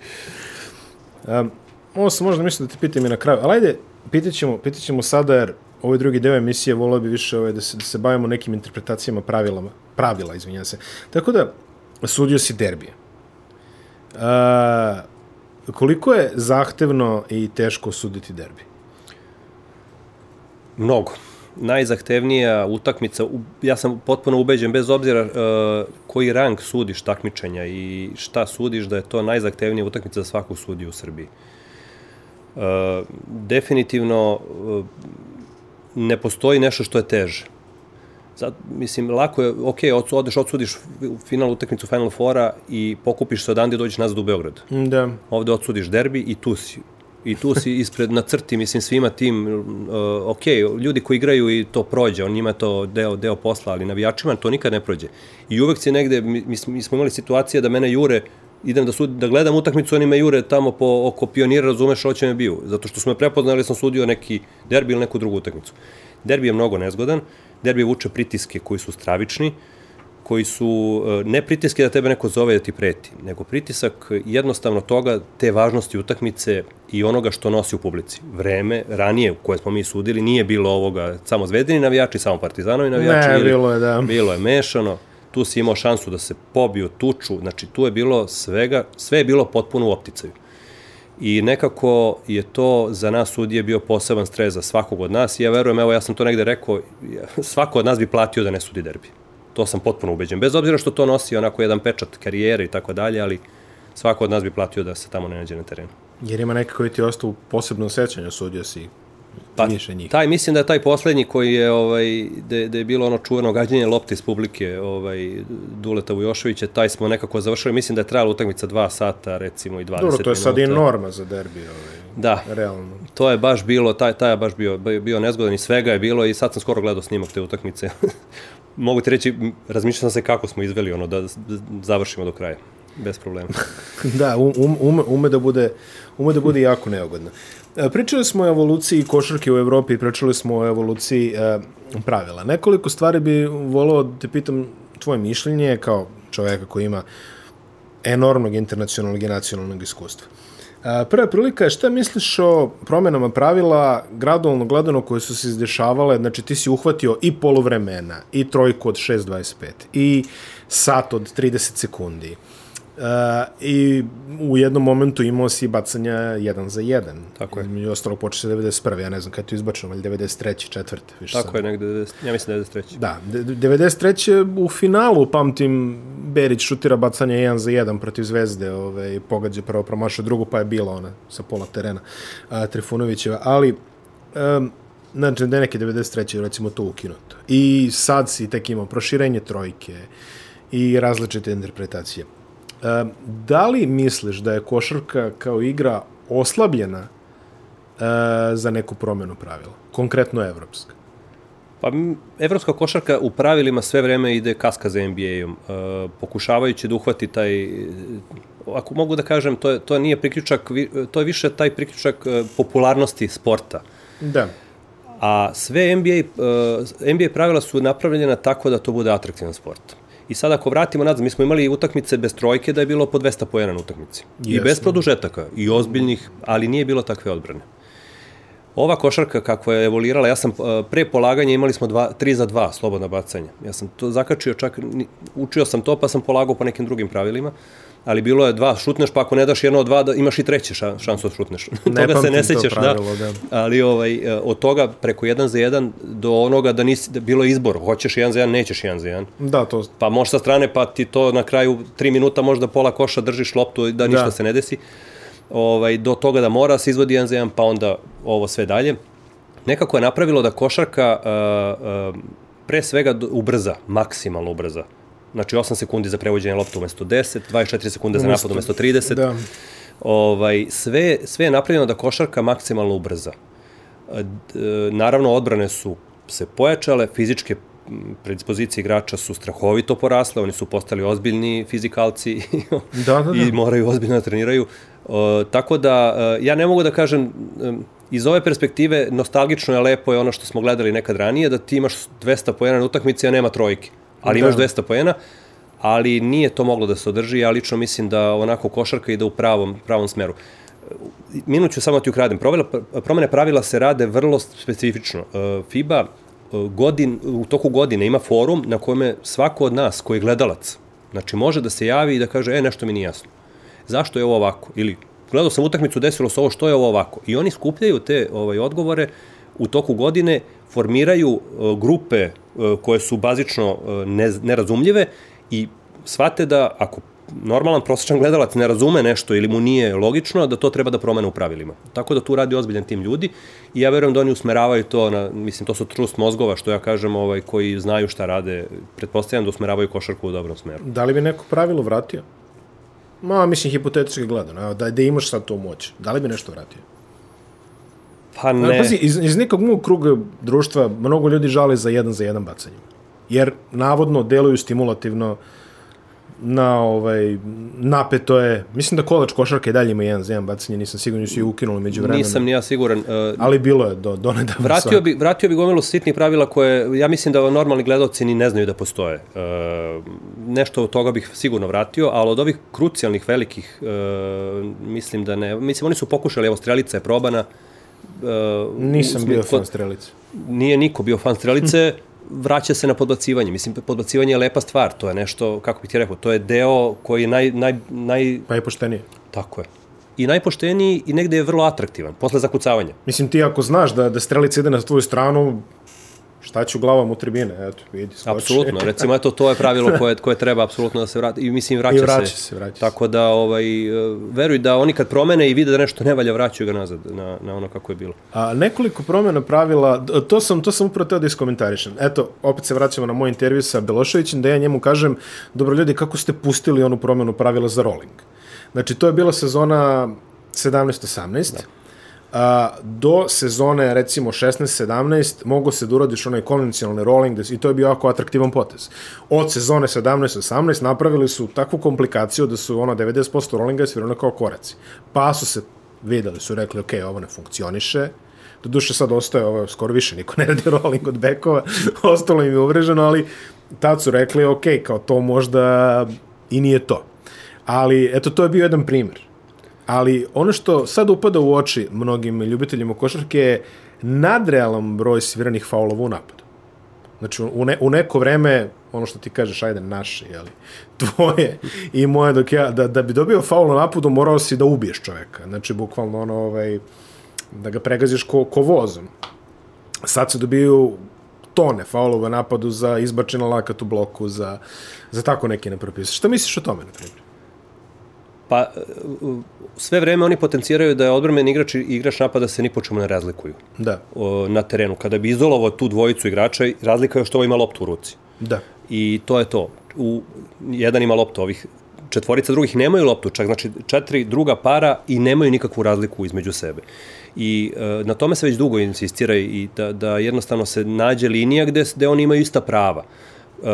Um, ovo sam možda mislio da te pitam i na kraju, ali ajde, pitat ćemo, pitat ćemo sada, jer ovaj drugi deo emisije volio bi više ovaj, da, se, da se bavimo nekim interpretacijama pravila, pravila, izvinjam se. Tako da, sudio si derbije. Uh, koliko je zahtevno i teško suditi derbi? Mnogo najzahtevnija utakmica, ja sam potpuno ubeđen, bez obzira uh, koji rang sudiš takmičenja i šta sudiš, da je to najzahtevnija utakmica za svaku sudiju u Srbiji. Uh, definitivno uh, ne postoji nešto što je teže. Zato, mislim, lako je, ok, odeš, odsudiš final utakmicu Final Fora i pokupiš se odande i dođeš nazad u Beograd. Da. Ovde odsudiš derbi i tu si i tu si ispred na crti, mislim, svima tim, uh, ok, ljudi koji igraju i to prođe, on njima to deo, deo posla, ali navijačima to nikad ne prođe. I uvek se negde, mi, mi smo imali situacije da mene jure, idem da, sud, da gledam utakmicu, oni me jure tamo po, oko pionira, razumeš, hoće me biju. Zato što smo me prepoznali, sam sudio neki derbi ili neku drugu utakmicu. Derbi je mnogo nezgodan, derbi vuče pritiske koji su stravični, koji su e, ne pritiske da tebe neko zove da ti preti, nego pritisak jednostavno toga, te važnosti utakmice i onoga što nosi u publici. Vreme, ranije, koje smo mi sudili, nije bilo ovoga samo zvezdini navijači, samo partizanovi navijači. Ne, ili, bilo je, da. Bilo je mešano, tu si imao šansu da se pobiju, tuču, znači tu je bilo svega, sve je bilo potpuno u opticaju. I nekako je to za nas sudije bio poseban stres za svakog od nas i ja verujem, evo ja sam to negde rekao, svako od nas bi platio da ne sudi derbi. To sam potpuno ubeđen. Bez obzira što to nosi onako jedan pečat karijere i tako dalje, ali svako od nas bi platio da se tamo ne nađe na terenu. Jer ima neka koji ti ostao posebno sećanje, sudio si pa, više njih. Taj, mislim da je taj poslednji koji je, ovaj, da, da je bilo ono čuveno gađanje lopte iz publike ovaj, Duleta Vujoševića, taj smo nekako završili, mislim da je trajala utakmica 2 sata, recimo i 20 minuta. Dobro, to je sad i norma za derbi. Ovaj, da, realno. to je baš bilo, taj, taj je baš bio, bio nezgodan i svega je bilo i sad sam skoro gledao snimak te utakmice. mogu ti reći, razmišljao sam se kako smo izveli ono da završimo do kraja. Bez problema. da, um, ume, ume, da bude, ume da bude jako neugodno. E, pričali smo o evoluciji košarke u Evropi, pričali smo o evoluciji e, pravila. Nekoliko stvari bi volao da te pitam tvoje mišljenje kao čoveka koji ima enormnog internacionalnog i nacionalnog iskustva. Prva prilika je šta misliš o promenama pravila gradualno gledano koje su se izdešavale, znači ti si uhvatio i polovremena, i trojku od 6.25, i sat od 30 sekundi. Uh, I u jednom momentu imao si bacanja 1 za 1. Tako je. I ostalo počeo se 91. Ja ne znam kada je to izbačeno, ali 93. četvrte. Više Tako sad. je, negde, 90, ja mislim 93. Da, 93. u finalu, pamtim, Berić šutira bacanje 1 za 1 protiv Zvezde, ovaj, pogađa prvo promašao drugu, pa je bila ona sa pola terena a, Trifunovićeva, ali um, znači da neke 93. recimo to ukinuto. I sad si tek imao proširenje trojke i različite interpretacije. Da li misliš da je košarka kao igra oslabljena uh, za neku promenu pravila? Konkretno evropska. Pa evropska košarka u pravilima sve vreme ide kaska za NBA-om, uh, pokušavajući da uhvati taj ako mogu da kažem, to, je, to nije priključak, to je više taj priključak uh, popularnosti sporta. Da. A sve NBA, uh, NBA pravila su napravljena tako da to bude atraktivan sport. I sad ako vratimo nazad, mi smo imali utakmice bez trojke da je bilo po 200 pojena na utakmici. Jasne. I bez produžetaka, i ozbiljnih, ali nije bilo takve odbrane. Ova košarka kako je evolirala, ja sam e, pre polaganja imali smo 3 za 2 slobodna bacanja. Ja sam to zakačio čak, učio sam to pa sam polagao po nekim drugim pravilima ali bilo je dva, šutneš, pa ako ne daš jedno od dva, da imaš i treće šansu da šutneš. Ne toga se ne sećaš, da. pravilo, da. da. Ali ovaj, e, od toga preko jedan za jedan do onoga da nisi, da bilo izbor, hoćeš jedan za jedan, nećeš jedan za jedan. Da, to. Pa možeš sa strane, pa ti to na kraju tri minuta možda pola koša držiš loptu da ništa da. se ne desi. Ovaj, do toga da mora se izvodi jedan za jedan, pa onda ovo sve dalje. Nekako je napravilo da košarka uh, uh, pre svega ubrza, maksimalno ubrza Znači 8 sekundi za prevođenje lopta umesto 10, 24 sekunde za napad umesto 30. Da. Ovaj, sve, sve je napravljeno da košarka maksimalno ubrza. E, e, Naravno, odbrane su se pojačale, fizičke predispozicije igrača su strahovito porasle, oni su postali ozbiljni fizikalci Da, da, da. i moraju ozbiljno da treniraju. E, tako da, e, ja ne mogu da kažem, e, iz ove perspektive, nostalgično je lepo je ono što smo gledali nekad ranije, da ti imaš 200 pojena na utakmici, a nema trojke. Ali Da. imaš 200 pojena, ali nije to moglo da se održi. Ja lično mislim da onako košarka ide u pravom, pravom smeru. Minut ću samo da ti ukradem. Pravila, promene pravila se rade vrlo specifično. E, FIBA e, godin, u toku godine ima forum na kome svako od nas koji je gledalac, znači može da se javi i da kaže, e, nešto mi nije jasno. Zašto je ovo ovako? Ili, gledao sam utakmicu, desilo se ovo, što je ovo ovako? I oni skupljaju te ovaj, odgovore u toku godine, formiraju e, grupe koje su bazično e, ne, nerazumljive i shvate da ako normalan prosječan gledalac ne razume nešto ili mu nije logično, da to treba da promene u pravilima. Tako da tu radi ozbiljan tim ljudi i ja verujem da oni usmeravaju to, na, mislim, to su trust mozgova, što ja kažem, ovaj, koji znaju šta rade, pretpostavljam da usmeravaju košarku u dobrom smeru. Da li bi neko pravilo vratio? Ma, mislim, hipotetički gledano. Da, da imaš sad tu moć. Da li bi nešto vratio? Pa Ne. Pazi, iz, iz nekog mog kruga društva mnogo ljudi žale za jedan za jedan bacanje. Jer, navodno, deluju stimulativno na ovaj napeto je mislim da kolač košarka i dalje ima jedan za jedan bacanje nisam siguran su i ukinuli među vremenom nisam ni ja siguran. Uh, ali bilo je do do nedavno Vratio bi, vratio bi gomilu sitnih pravila koje, ja mislim da normalni gledalci ni ne znaju da postoje. E, nešto od toga bih sigurno vratio, ali od ovih krucijalnih velikih, e, mislim da ne. Mislim, oni su pokušali, evo, strelica je probana. E, nisam bio fan strelice Nije niko bio fan strelice, vraća se na podbacivanje. Mislim, podbacivanje je lepa stvar, to je nešto, kako bih ti rekao, to je deo koji je naj, naj, naj, pa je poštenije tako je. I najpošteniji i negde je vrlo atraktivan, posle zakucavanja. mislim ti ako znaš da da strelica ide na tvoju stranu šta ću glavom u tribine eto vidi skoči. Apsolutno, recimo eto to je pravilo koje koje treba apsolutno da se vrati i mislim vraća, I vraća se, vraća se. Tako da ovaj e, veruj da oni kad promene i vide da nešto ne valja vraćaju ga nazad na na ono kako je bilo. A nekoliko promjena pravila, to sam, to sam upravo teo da iskomentarišem. Eto, opet se vraćamo na moj intervju sa Beloševićem, da ja njemu kažem, dobro ljudi, kako ste pustili onu promjenu pravila za rolling? Znači, to je bila sezona 17-18, a, do sezone, recimo, 16-17, mogo se da uradiš onaj konvencionalni rolling, da, s- i to je bio jako atraktivan potez. Od sezone 17-18 napravili su takvu komplikaciju da su ono 90% rollinga je svirano kao koraci. Pa su se videli, su rekli, ok, ovo ne funkcioniše, Doduše sad ostaje, ovo skoro više niko ne radi rolling od bekova, ostalo im je uvreženo, ali tad su rekli, ok, kao to možda i nije to. Ali, eto, to je bio jedan primjer. Ali ono što sad upada u oči mnogim ljubiteljima košarke je nadrealan broj sviranih faulova u napadu. Znači, u, ne, u neko vreme, ono što ti kažeš, ajde, naše, jeli, tvoje i moje, dok ja, da, da bi dobio faul na napadu, morao si da ubiješ čoveka. Znači, bukvalno, ono, ovaj, da ga pregaziš ko, ko vozom. Sad se dobiju tone faulova napadu za izbačena lakat u bloku, za, za tako neke nepropise. Šta misliš o tome, na primjer? Pa e, sve vreme oni potenciraju da je odbrambeni igrač i igrač napada se ni po čemu ne razlikuju Da, o, na terenu. Kada bi izolovao tu dvojicu igrača, razlika je što ovo ima loptu u ruci. da. I to je to. U, jedan ima loptu, ovih četvorica drugih nemaju loptu, čak znači četiri druga para i nemaju nikakvu razliku između sebe. I e, na tome se već dugo insistira i da, da jednostavno se nađe linija gde, gde oni imaju ista prava. E,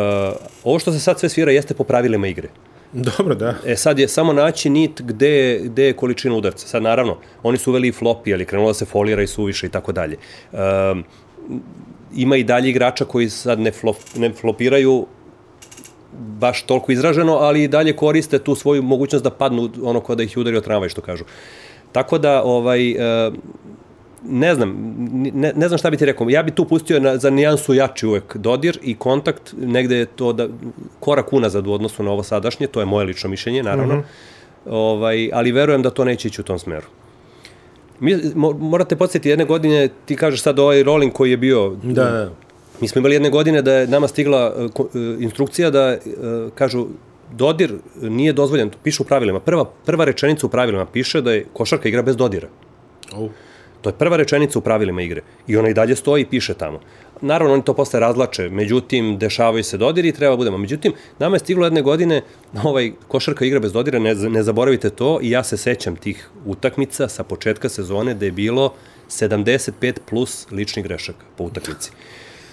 ovo što se sad sve svira jeste po pravilima igre. Dobro, da. E sad je samo naći nit gde, gde je količina udarca. Sad naravno, oni su uveli i flopi, ali krenulo da se folira i suviše i tako dalje. Um, ima i dalje igrača koji sad ne, flop, ne flopiraju baš toliko izraženo, ali i dalje koriste tu svoju mogućnost da padnu ono kada ih je udario tramvaj, što kažu. Tako da, ovaj, ne znam, ne, ne znam šta bi ti rekao. Ja bi tu pustio na, za nijansu jači uvek dodir i kontakt, negde je to da, korak unazad u odnosu na ovo sadašnje, to je moje lično mišljenje, naravno. Mm -hmm. ovaj, ali verujem da to neće ići u tom smeru. Mi, mo, morate podsjetiti, jedne godine, ti kažeš sad ovaj rolling koji je bio, Da, da. Mi smo imali jedne godine da je nama stigla uh, instrukcija da uh, kažu dodir nije dozvoljen, piše u pravilima. Prva, prva rečenica u pravilima piše da je košarka igra bez dodira. Oh. To je prva rečenica u pravilima igre. I ona i dalje stoji i piše tamo. Naravno, oni to posle razlače, međutim, dešavaju se dodiri i treba budemo. Međutim, nama je stiglo jedne godine ovaj, košarka igra bez dodira, ne, ne zaboravite to, i ja se sećam tih utakmica sa početka sezone da je bilo 75 plus ličnih grešaka po utakmici.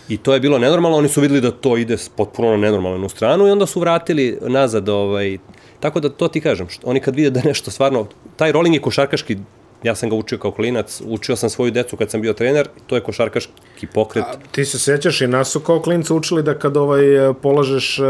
I to je bilo nenormalno, oni su videli da to ide potpuno na nenormalnu stranu i onda su vratili nazad ovaj, Tako da to ti kažem, što, oni kad vide da nešto stvarno, taj rolling je košarkaški ja sam ga učio kao klinac, učio sam svoju decu kad sam bio trener, to je košarkaški pokret. A, ti se sećaš i nas su kao klinca učili da kad ovaj polažeš, e,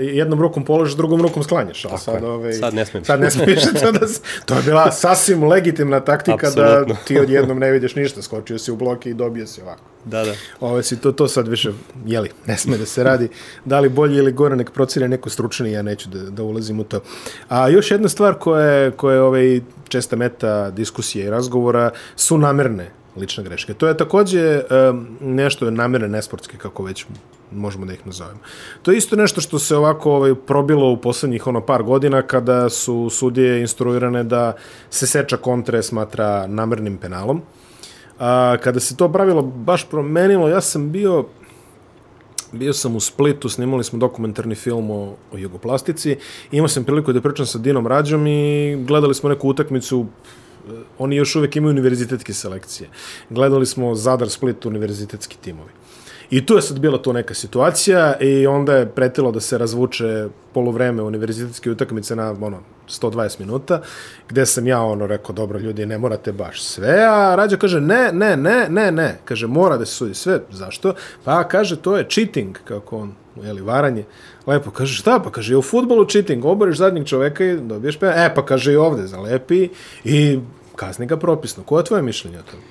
jednom rukom polažeš, drugom rukom sklanjaš. A sad, ovaj, sad ne smiješ. Sad ne smiješ. to, da, to je bila sasvim legitimna taktika Absolutno. da ti odjednom ne vidiš ništa, skočio si u bloke i dobio si ovako. Da, da. Ove, si to, to sad više, jeli, ne sme da se radi. Da li bolje ili gore, nek procire neko stručni, ja neću da, da ulazim u to. A još jedna stvar koja je, koja je ovaj, česta meta diskusije i razgovora su namerne lične greške. To je takođe um, nešto namerne nesportske, kako već možemo da ih nazovemo. To je isto nešto što se ovako ovaj, probilo u poslednjih ono par godina kada su sudije instruirane da se seča kontre smatra namernim penalom. A, kada se to pravilo baš promenilo, ja sam bio bio sam u Splitu, snimali smo dokumentarni film o, o jugoplastici, imao sam priliku da pričam sa Dinom Rađom i gledali smo neku utakmicu oni još uvek imaju univerzitetske selekcije. Gledali smo Zadar, Split, univerzitetski timovi. I tu je sad bila to neka situacija i onda je pretilo da se razvuče polovreme univerzitetske utakmice na ono, 120 minuta, gde sam ja ono rekao, dobro ljudi, ne morate baš sve, a Rađa kaže, ne, ne, ne, ne, ne, kaže, mora da se sudi sve, zašto? Pa kaže, to je cheating, kako on, jeli, varanje. Lepo, kaže, šta? Pa kaže, u futbolu cheating, oboriš zadnjeg čoveka i dobiješ pe... E, pa kaže i ovde, zalepi i kazni ga propisno. Koje je tvoje mišljenje o tome?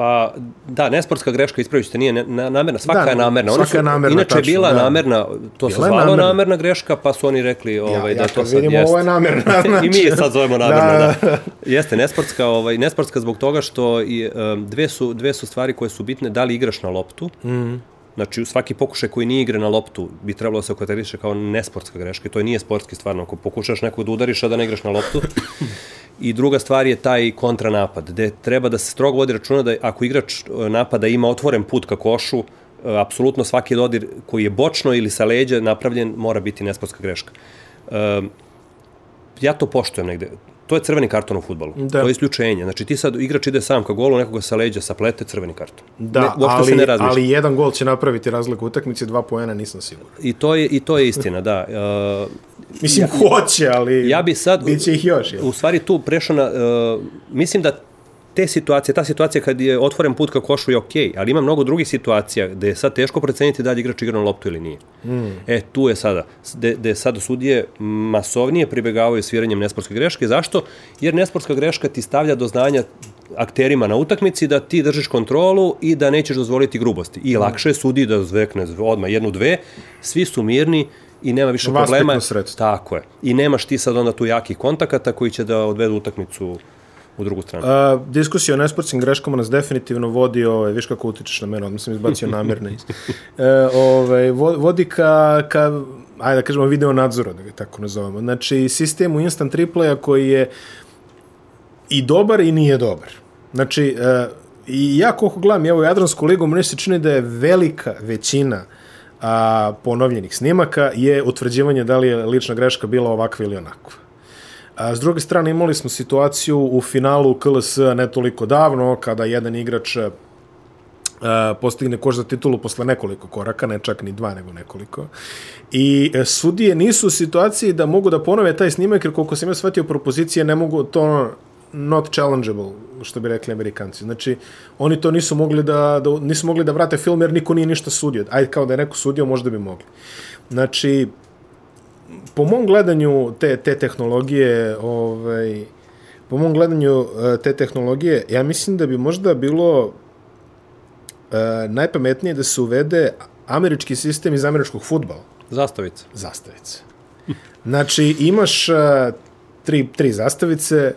Pa, da, nesportska greška, ispravit ćete, nije namerna, svaka da, je namerna. Svaka su, je namerna, Inače tačno, bila da. namerna, to bila se zvalo namerna. namerna greška, pa su oni rekli ovaj, ja, da ja, to sad vidimo, jeste. ovo je namerna. Znači. I mi je sad zovemo namerna, da. da. Jeste, nesportska, ovaj, nesportska zbog toga što i, um, dve, su, dve su stvari koje su bitne, da li igraš na loptu, mm -hmm. Znači, svaki pokušaj koji nije igra na loptu bi trebalo da se okateriše kao nesportska greška i to nije sportski stvarno. Ako pokušaš nekog da udariš, a da ne igraš na loptu, I druga stvar je taj kontranapad, gde treba da se strogo vodi računa da ako igrač e, napada ima otvoren put ka košu, e, apsolutno svaki dodir koji je bočno ili sa leđa napravljen mora biti nesportska greška. E, ja to poštujem negde to je crveni karton u futbolu. Da. To je isključenje. Znači ti sad igrač ide sam ka golu, nekoga sa leđa saplete, crveni karton. Da, ne, ali, se ne razmišlja. ali jedan gol će napraviti razliku u utakmici, dva poena nisam siguran. I to je, i to je istina, da. Uh, mislim, ja, hoće, ali ja bi sad, biće ih još. Je. U stvari tu prešao na, uh, mislim da te situacije, ta situacija kad je otvoren put ka košu je okej, okay, ali ima mnogo drugih situacija gde je sad teško proceniti da li igrač igra na loptu ili nije. Mm. E, tu je sada, gde, gde sada sudije masovnije pribegavaju sviranjem nesportske greške. Zašto? Jer nesportska greška ti stavlja do znanja akterima na utakmici da ti držiš kontrolu i da nećeš dozvoliti grubosti. I mm. lakše je sudi da zvekne odmah jednu, dve, svi su mirni i nema više problema. Tako je. I nemaš ti sad onda tu jakih kontakata koji će da odvedu utakmicu u drugu stranu. A, diskusija o nesportskim greškama nas definitivno vodi, ovaj, viš kako utičeš na mene, odmah sam izbacio namerno. e, ovaj, vodi ka, ka, ajde da kažemo, video nadzora, da ga tako nazovemo. Znači, sistem u instant replaya koji je i dobar i nije dobar. Znači, e, i ja koliko gledam evo Jadransku ligu, meni se čini da je velika većina a, ponovljenih snimaka je utvrđivanje da li je lična greška bila ovakva ili onakva. A, s druge strane imali smo situaciju u finalu KLS ne toliko davno, kada jedan igrač a, postigne koš za titulu posle nekoliko koraka, ne čak ni dva, nego nekoliko. I e, sudije nisu u situaciji da mogu da ponove taj snimak, jer koliko sam ja shvatio propozicije, ne mogu to not challengeable, što bi rekli amerikanci. Znači, oni to nisu mogli da, da, nisu mogli da vrate film, jer niko nije ništa sudio. Ajde, kao da je neko sudio, možda bi mogli. Znači, po mom gledanju te, te tehnologije, ovaj, po mom gledanju eh, te tehnologije, ja mislim da bi možda bilo uh, najpametnije da se uvede američki sistem iz američkog futbala. Zastavice. Zastavice. Znači, imaš uh, tri, tri zastavice,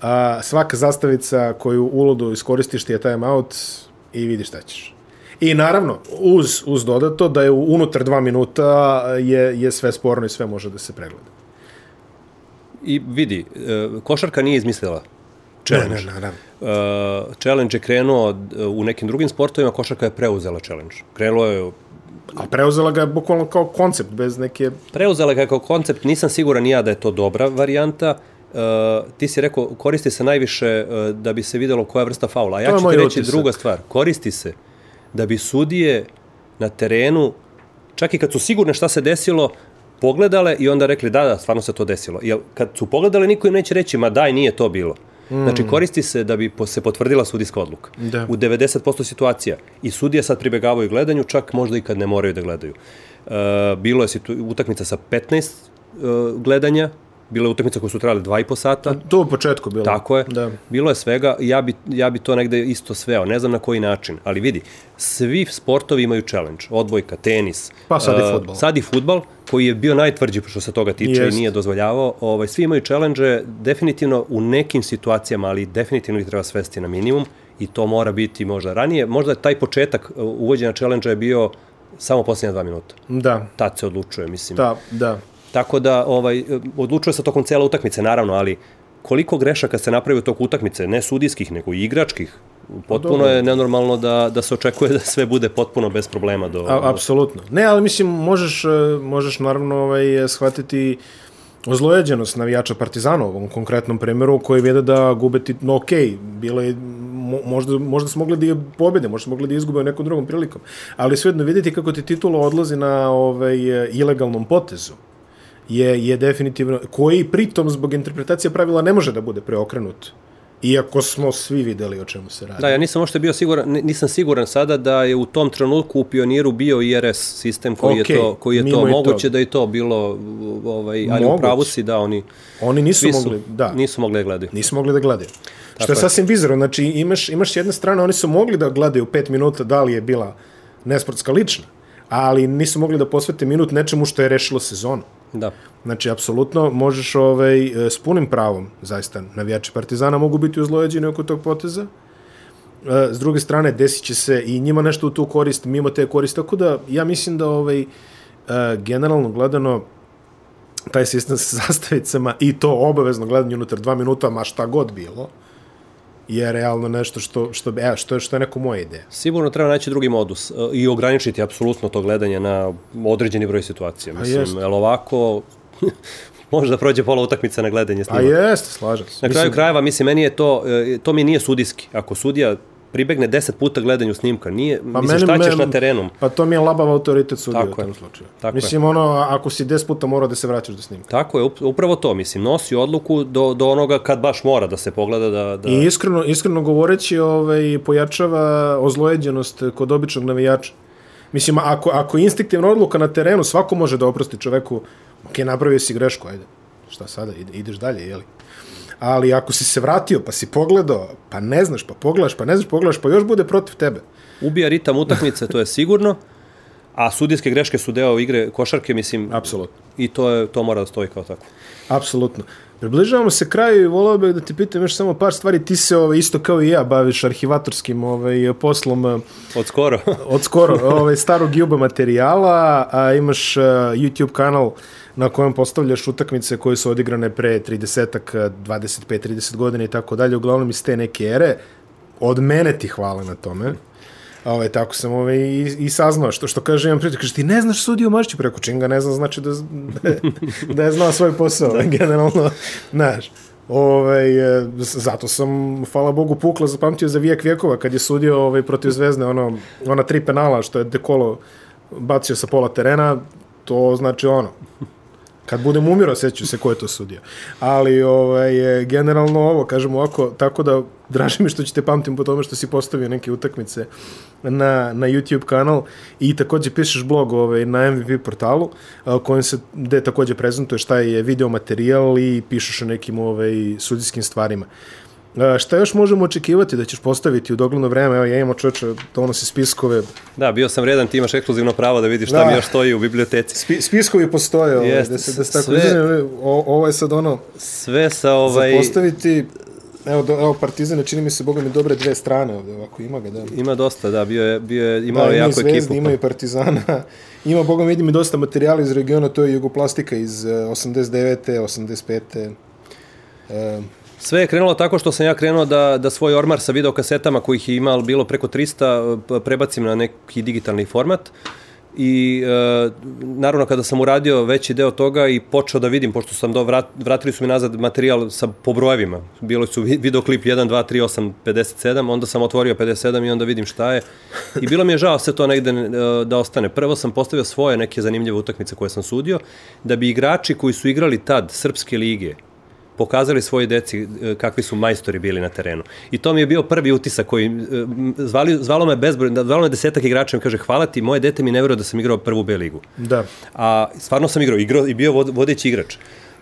a svaka zastavica koju ulodu iskoristiš ti je time out i vidiš šta ćeš. I naravno, uz, uz dodato da je unutar dva minuta je, je sve sporno i sve može da se pregleda. I vidi, e, košarka nije izmislila challenge. Ne, ne, naravno. Uh, challenge je krenuo uh, u nekim drugim sportovima, košarka je preuzela challenge. Krenulo je A preuzela ga je bukvalno kao koncept, bez neke... preuzela ga kao koncept, nisam siguran ja da je to dobra varijanta. Uh, ti si rekao, koristi se najviše uh, da bi se videlo koja vrsta faula. A ja To je ću ti reći utisak. druga stvar. Koristi se da bi sudije na terenu, čak i kad su sigurne šta se desilo, pogledale i onda rekli da, da, stvarno se to desilo. Jer kad su pogledale, niko im neće reći, ma daj, nije to bilo. Mm. Znači, koristi se da bi se potvrdila sudijska odluka. Da. U 90% situacija. I sudije sad pribegavaju gledanju, čak možda i kad ne moraju da gledaju. Uh, bilo je situ, utakmica sa 15 uh, gledanja, bilo je utakmica koje su trajale 2,5 sata. To u početku bilo. Tako je. Da. Bilo je svega, ja bi, ja bi to negde isto sveo, ne znam na koji način, ali vidi, svi sportovi imaju challenge, odbojka, tenis. Pa sad i uh, fudbal. Sad i futbal, koji je bio najtvrđi što se toga tiče Jest. i nije dozvoljavao. Ovaj, svi imaju challenge, definitivno u nekim situacijama, ali definitivno ih treba svesti na minimum i to mora biti možda ranije. Možda taj početak uh, uvođenja challenge je bio samo posljednja dva minuta. Da, Tad se odlučuje, mislim. da, da. Tako da ovaj odlučuje se tokom cele utakmice naravno, ali koliko grešaka se napravi u toku utakmice, ne sudijskih, nego i igračkih. Potpuno dobro. je nenormalno da, da se očekuje da sve bude potpuno bez problema do... A, apsolutno. Ne, ali mislim, možeš, e, možeš naravno ovaj, shvatiti ozlojeđenost navijača Partizana u ovom konkretnom primjeru koji vide da gube ti, no okej, bilo je, mo, možda, možda su mogli da je pobede, možda su mogli da izgube u nekom drugom prilikom, ali svejedno vidjeti kako ti titula odlazi na ovaj, ilegalnom potezu je, je definitivno, koji pritom zbog interpretacije pravila ne može da bude preokrenut. Iako smo svi videli o čemu se radi. Da, ja nisam ošte bio siguran, ni- nisam siguran sada da je u tom trenutku u Pioniru bio IRS sistem koji Okej, je to, koji je to moguće toga. da je to bilo ovaj ali u Moguće. pravu si da oni Oni nisu svi su, mogli, da. nisu mogli da gledaju. Nisu mogli da gledaju. Što je je. sasvim bizarno, znači imaš, imaš s jedne strane, oni su mogli da gledaju pet minuta da li je bila nesportska lična, ali nisu mogli da posvete minut nečemu što je rešilo sezonu. Da. Znači, apsolutno možeš ovaj, e, s punim pravom, zaista, navijači Partizana mogu biti uzlojeđeni oko tog poteza. E, S druge strane, desit će se i njima nešto u tu korist, mimo te korist. Tako da, ja mislim da ovaj, e, generalno gledano, taj sistem sa zastavicama i to obavezno gledanje unutar dva minuta, ma šta god bilo, je realno nešto što, što, evo, što, je, što je neko moja ideja. Sigurno treba naći drugi modus e, i ograničiti apsolutno to gledanje na određeni broj situacija. Mislim, jel ovako može da prođe pola utakmice na gledanje A snimaka. jeste, slažem se. Na kraju krajeva, mislim, meni je to, e, to mi nije sudijski. Ako sudija pribegne 10 puta gledanju snimka, nije, pa mislim, šta ćeš na terenu? Pa to mi je labav autoritet sudija Tako u je. tom slučaju. Tako mislim, ono, ako si 10 puta morao da se vraćaš do snimka. Tako je, up- upravo to, mislim, nosi odluku do, do onoga kad baš mora da se pogleda da... da... I iskreno, iskreno govoreći, ovaj, pojačava ozlojeđenost kod običnog navijača. Mislim, ako, ako je instinktivna odluka na terenu, svako može da oprosti čoveku, ok, napravio si grešku, ajde, šta sada, ide, ideš dalje, jeli? Ali ako si se vratio, pa si pogledao, pa ne znaš, pa pogledaš, pa ne znaš, pogledaš, pa još bude protiv tebe. Ubija ritam utakmice, to je sigurno, a sudijske greške su deo igre košarke, mislim, Apsolutno. i to, je, to mora da stoji kao tako. Apsolutno. Približavamo se kraju i volao bih da ti pitam još samo par stvari. Ti se ovaj, isto kao i ja baviš arhivatorskim ovaj, poslom eh, Od skoro. od skoro ovaj, starog juba materijala, a imaš uh, YouTube kanal na kojem postavljaš utakmice koje su odigrane pre 30 25-30 godina i tako dalje, uglavnom iz te neke ere. Od mene ti hvala na tome. Ovaj, tako sam ovaj, i, i saznao, što, što kaže jedan prijatelj, kaže, ti ne znaš sudiju Mašću, preko čim ga ne znam, znači da, da, je- da je znao svoj posao, da. generalno, znaš. Ovaj, e, zato sam, hvala Bogu, pukla zapamtio za vijek vjekova, kad je sudio ovaj, protiv Zvezde, ono, ona tri penala što je Dekolo bacio sa pola terena, to znači ono, kad budem umirao, seću se ko je to sudio. Ali, ovaj, generalno ovo, kažemo ovako, tako da draži mi što ćete pamtim po tome što si postavio neke utakmice na, na YouTube kanal i takođe pišeš blog ovaj, na MVP portalu a, kojim se, gde takođe prezentuje šta je video materijal i pišeš o nekim ovaj, sudijskim stvarima. A, šta još možemo očekivati da ćeš postaviti u dogledno vreme? Evo, ja imam čoveče, to nosi spiskove. Da, bio sam vredan, ti imaš ekskluzivno pravo da vidiš šta Da. mi još stoji u biblioteci. Spi, spiskovi postoje, ovaj, Jeste, da se, da se tako sve- o, ovo je sad ono, Sve sa ovaj... za postaviti, evo, do, evo Partizane, čini mi se, boga mi, dobre dve strane ovde, ovako ima ga, da. Ima dosta, da, bio je, bio je, imao Da, ima jako Zvezde, ekipu. ima i Partizana. Ima, boga mi, vidim i dosta materijala iz regiona, to je Jugoplastika iz eh, 89. 85. E, Sve je krenulo tako što sam ja krenuo da, da svoj ormar sa videokasetama kojih je imalo bilo preko 300 p- prebacim na neki digitalni format i e, naravno kada sam uradio veći deo toga i počeo da vidim, pošto sam do, vrat, vratili su mi nazad materijal sa, po brojevima, bilo su vi- videoklip 1, 2, 3, 8, 57, onda sam otvorio 57 i onda vidim šta je i bilo mi je žao sve to negde e, da ostane. Prvo sam postavio svoje neke zanimljive utakmice koje sam sudio, da bi igrači koji su igrali tad Srpske lige, pokazali svoje deci e, kakvi su majstori bili na terenu. I to mi je bio prvi utisak koji, e, zvali, zvalo me bezbroj, zvalo me desetak igrača i kaže hvala ti, moje dete mi ne veruje da sam igrao prvu B ligu. Da. A stvarno sam igrao, igrao i bio vod- vodeći igrač.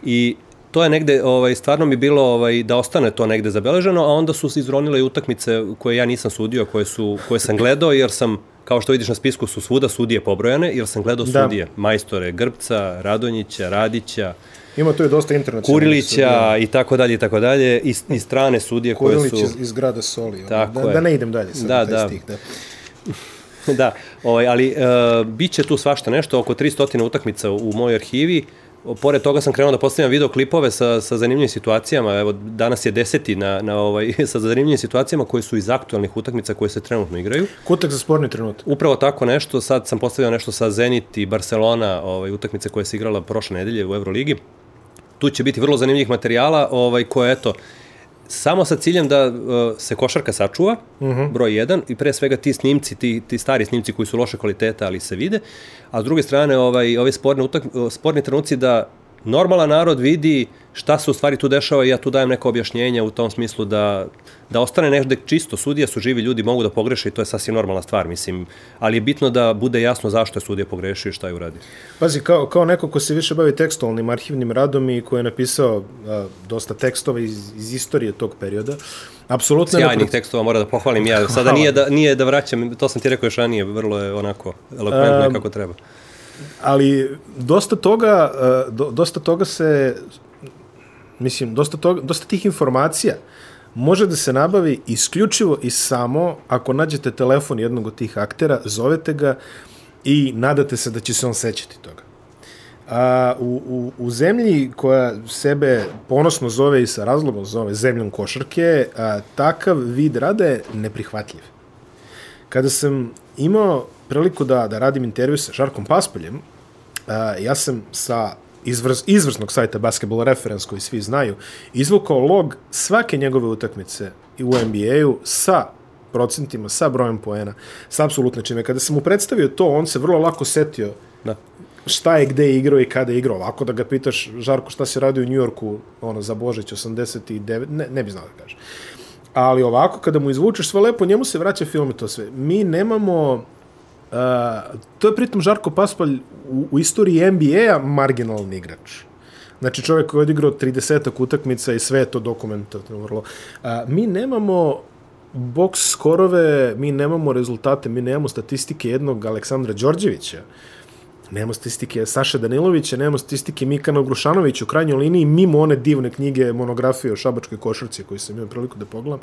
I to je negde, ovaj, stvarno mi bilo ovaj, da ostane to negde zabeleženo, a onda su se izronile i utakmice koje ja nisam sudio, koje, su, koje sam gledao, jer sam, kao što vidiš na spisku, su svuda sudije pobrojane, jer sam gledao Da. sudije, majstore Grbca, Radonjića, Radića, Ima tu i dosta internacionalnih Kurilića i tako dalje i tako dalje i, i strane sudije koje Kurilić su iz, iz grada Soli. Tako da, je. da ne idem dalje sad Da, taj da. stih. Da. da, ovaj, ali uh, bit će tu svašta nešto, oko 300 utakmica u mojoj arhivi. Pored toga sam krenuo da postavljam videoklipove sa, sa zanimljivim situacijama. Evo, danas je deseti na, na ovaj, sa zanimljivim situacijama koje su iz aktualnih utakmica koje se trenutno igraju. Kutak za sporni trenutak. Upravo tako nešto, sad sam postavio nešto sa Zenit i Barcelona, ovaj, utakmice koje se igrala prošle nedelje u Euroligi. Tu će biti vrlo zanimljivih materijala ovaj, koje, eto, samo sa ciljem da uh, se košarka sačuva, uh -huh. broj jedan, i pre svega ti snimci, ti, ti stari snimci koji su loše kvaliteta, ali se vide, a s druge strane ovaj, ove sporne, utak, sporni trenuci da normalan narod vidi šta se u stvari tu dešava i ja tu dajem neko objašnjenje u tom smislu da, da ostane negde čisto. Sudije su živi ljudi, mogu da pogreše i to je sasvim normalna stvar, mislim. Ali je bitno da bude jasno zašto je sudija pogrešio i šta je uradio. Pazi, kao, kao neko ko se više bavi tekstualnim arhivnim radom i ko je napisao a, dosta tekstova iz, iz istorije tog perioda, apsolutno... Sjajnih nepro- tekstova mora da pohvalim ja. Sada nije da, nije da vraćam, to sam ti rekao još ranije, vrlo je onako elokventno um, kako treba. Ali dosta toga, uh, do, dosta toga se, mislim, dosta, toga, dosta tih informacija može da se nabavi isključivo i samo ako nađete telefon jednog od tih aktera, zovete ga i nadate se da će se on sećati toga. A, u, u, u zemlji koja sebe ponosno zove i sa razlogom zove zemljom košarke, a, takav vid rada je neprihvatljiv. Kada sam imao priliku da, da radim intervju sa Žarkom Paspoljem, ja sam sa izvrs, izvrsnog sajta Basketball Reference, koji svi znaju, izvukao log svake njegove utakmice u NBA-u sa procentima, sa brojem poena, sa apsolutno čime. Kada sam mu predstavio to, on se vrlo lako setio Da. šta je gde igrao i kada je igrao. Ovako da ga pitaš, Žarko, šta si radio u Njujorku, ono, za Božić, 89, ne, ne bi znao da kaže. Ali ovako, kada mu izvučeš sve lepo, njemu se vraća film i to sve. Mi nemamo... Uh, to je pritom Žarko Paspalj u, u istoriji NBA-a marginalni igrač. Znači čovjek koji je odigrao 30 utakmica i sve je to dokumentativno vrlo. A, mi nemamo box skorove, mi nemamo rezultate, mi nemamo statistike jednog Aleksandra Đorđevića, nemamo statistike Saše Danilovića, nemamo statistike Mikana Grušanovića u krajnjoj liniji, mimo one divne knjige, monografije o šabačkoj košarci koju sam imao priliku da pogledam.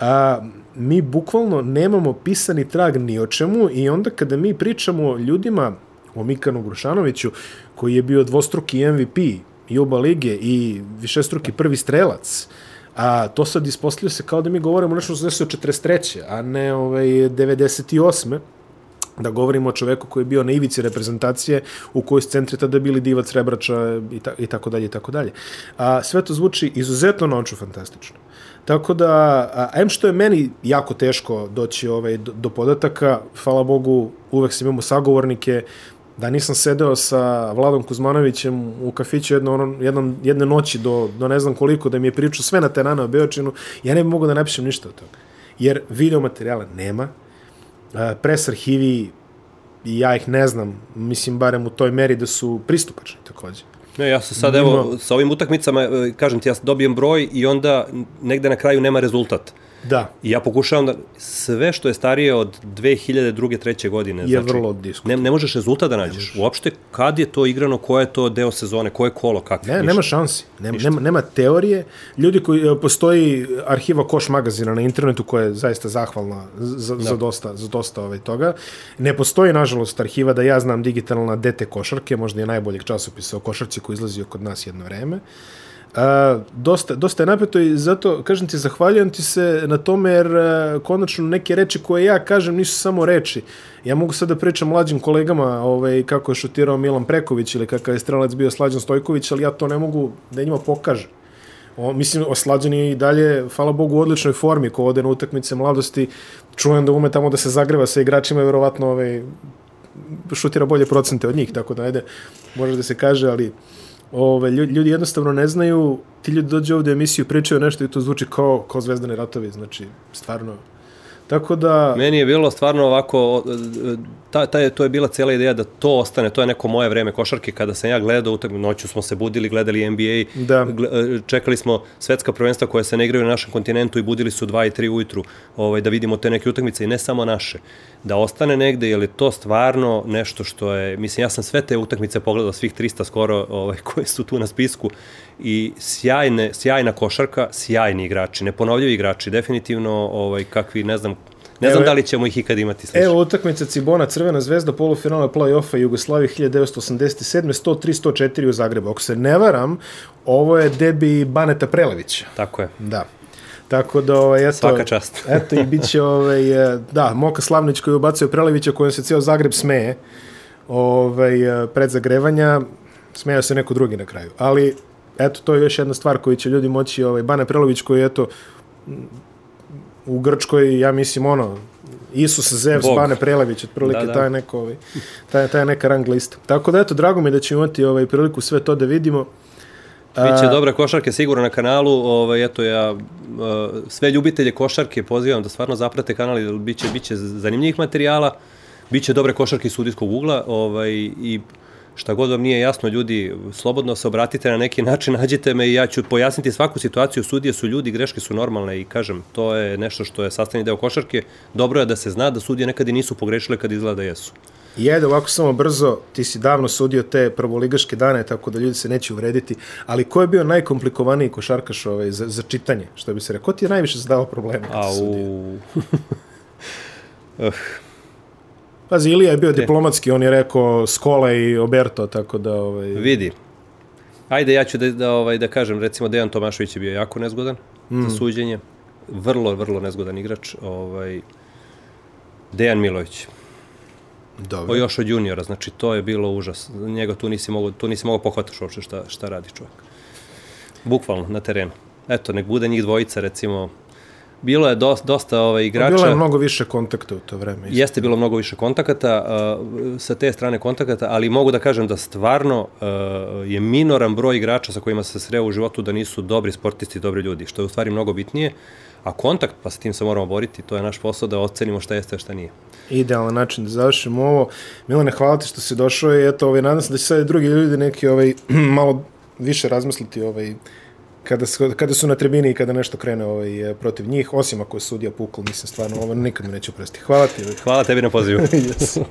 A, mi bukvalno nemamo pisani trag ni o čemu i onda kada mi pričamo ljudima o Mikanu Grušanoviću, koji je bio dvostruki MVP Juba lige i višestruki prvi strelac, a to sad ispostavlja se kao da mi govorimo nešto što se desilo 43. a ne ovaj, 98 da govorimo o čoveku koji je bio na ivici reprezentacije u kojoj su centri tada bili Divac, Rebrača i, i tako dalje i tako dalje. A sve to zvuči izuzetno naučno fantastično. Tako da, a, em što je meni jako teško doći ovaj, do, do podataka, hvala Bogu, uvek sam imao sagovornike, da nisam sedeo sa Vladom Kuzmanovićem u kafiću jedno, ono, jednom, jedne noći do, do ne znam koliko, da mi je pričao sve na terana o Beočinu, ja ne bi mogu da napišem ništa od toga. Jer video materijala nema, pres arhivi ja ih ne znam, mislim barem u toj meri da su pristupačni takođe. Ne, ja sam sad, evo, sa ovim utakmicama, e, kažem ti, ja dobijem broj i onda negde na kraju nema rezultat. Da. I ja pokušavam da, sve što je starije od 2002. treće godine, je znači, vrlo. Ne, ne možeš rezultat da nađeš. Uopšte, kad je to igrano, ko je to deo sezone, ko je kolo, kako? Ne, ništa. nema šansi. Nema, nema, nema teorije. Ljudi koji, postoji arhiva Koš magazina na internetu koja je zaista zahvalna za, da. za dosta, za dosta ovaj toga. Ne postoji, nažalost, arhiva da ja znam digitalna dete košarke, možda je najboljeg časopisa o košarci koji izlazio kod nas jedno vreme. A, dosta, dosta je napeto i zato, kažem ti, zahvaljujem ti se na tome jer a, konačno neke reči koje ja kažem nisu samo reči. Ja mogu sad da pričam mlađim kolegama ovaj, kako je šutirao Milan Preković ili kakav je strelac bio Slađan Stojković, ali ja to ne mogu da njima pokažem. O, mislim, Oslađan je i dalje, hvala Bogu, u odličnoj formi ko ode na utakmice mladosti. Čujem da ume tamo da se zagreva sa igračima verovatno ovaj, šutira bolje procente od njih, tako da ajde, može da se kaže, ali ove, ljudi jednostavno ne znaju, ti ljudi dođe ovde u emisiju, pričaju nešto i to zvuči kao, kao zvezdane ratovi, znači, stvarno, Tako da... Meni je bilo stvarno ovako, ta, ta, to je bila cijela ideja da to ostane, to je neko moje vreme košarke, kada sam ja gledao, utak, noću smo se budili, gledali NBA, da. čekali smo svetska prvenstva koja se ne igraju na našem kontinentu i budili su 2 i 3 ujutru ovaj, da vidimo te neke utakmice i ne samo naše. Da ostane negde, je li to stvarno nešto što je, mislim, ja sam sve te utakmice pogledao, svih 300 skoro ovaj, koje su tu na spisku i sjajne, sjajna košarka, sjajni igrači, neponovljivi igrači, definitivno ovaj, kakvi, ne znam, Ne znam evo, da li ćemo ih ikad imati slično. Evo utakmica Cibona Crvena zvezda polufinala play-offa Jugoslavije 1987. 103-104 u Zagrebu. Ako se ne varam, ovo je debi Baneta Prelevića. Tako je. Da. Tako da, ovaj, eto, Svaka čast. eto i bit će, ovaj, e, da, Moka Slavnić koji ubacio Prelevića kojem se cijel Zagreb smeje ovaj, e, pred zagrevanja, smejao se neko drugi na kraju. Ali, eto, to je još jedna stvar koju će ljudi moći, ovaj, Bane Prelović koji, eto, u Grčkoj, ja mislim, ono, Isus, Zevs. Bane Prelević, otprilike da, da. taj neko, ovaj, taj, taj neka rang lista. Tako da, eto, drago mi da ćemo imati ovaj, priliku sve to da vidimo. Biće dobra košarke sigurno na kanalu, ovaj, eto ja sve ljubitelje košarke pozivam da stvarno zaprate kanal, jer biće, biće zanimljivih materijala, biće dobre košarke iz sudijskog ugla ovaj, i šta god vam nije jasno, ljudi, slobodno se obratite na neki način, nađite me i ja ću pojasniti svaku situaciju, sudije su ljudi, greške su normalne i kažem, to je nešto što je sastavni deo košarke, dobro je da se zna da sudije nekad i nisu pogrešile kad izgleda da jesu. Jede, ovako samo brzo, ti si davno sudio te prvoligaške dane, tako da ljudi se neće uvrediti, ali ko je bio najkomplikovaniji košarkaš ovaj, za, za čitanje, što bi se rekao? Ko ti je najviše zadao sudio? uh. Pazi, Ilija je bio Te. diplomatski, on je rekao Skola i Oberto, tako da... Ovaj... Vidi. Ajde, ja ću da, da, ovaj, da kažem, recimo, Dejan Tomašović je bio jako nezgodan mm. za suđenje. Vrlo, vrlo nezgodan igrač. Ovaj, Dejan Milović. Dobro. O, još od juniora, znači to je bilo užas. Njega tu nisi mogao, tu nisi mogao pohvataš uopšte šta, šta radi čovjek. Bukvalno, na terenu. Eto, nek bude njih dvojica, recimo, bilo je dosta, dosta ovaj, igrača. Bilo je mnogo više kontakta u to vreme. Isto. Jeste bilo mnogo više kontakata, uh, sa te strane kontakata, ali mogu da kažem da stvarno uh, je minoran broj igrača sa kojima se sreo u životu da nisu dobri sportisti, dobri ljudi, što je u stvari mnogo bitnije. A kontakt, pa sa tim se moramo boriti, to je naš posao da ocenimo šta jeste, a šta nije. Idealan način da završimo ovo. Milane, hvala ti što si došao i eto, ovaj, nadam se da će sad drugi ljudi neki ovaj, malo više razmisliti ovaj, kada, su, kada su na tribini i kada nešto krene ovaj, protiv njih, osim ako je sudija pukl, mislim stvarno, ovo nikad mi neću presti. Hvala ti. Hvala tebi na pozivu. yes.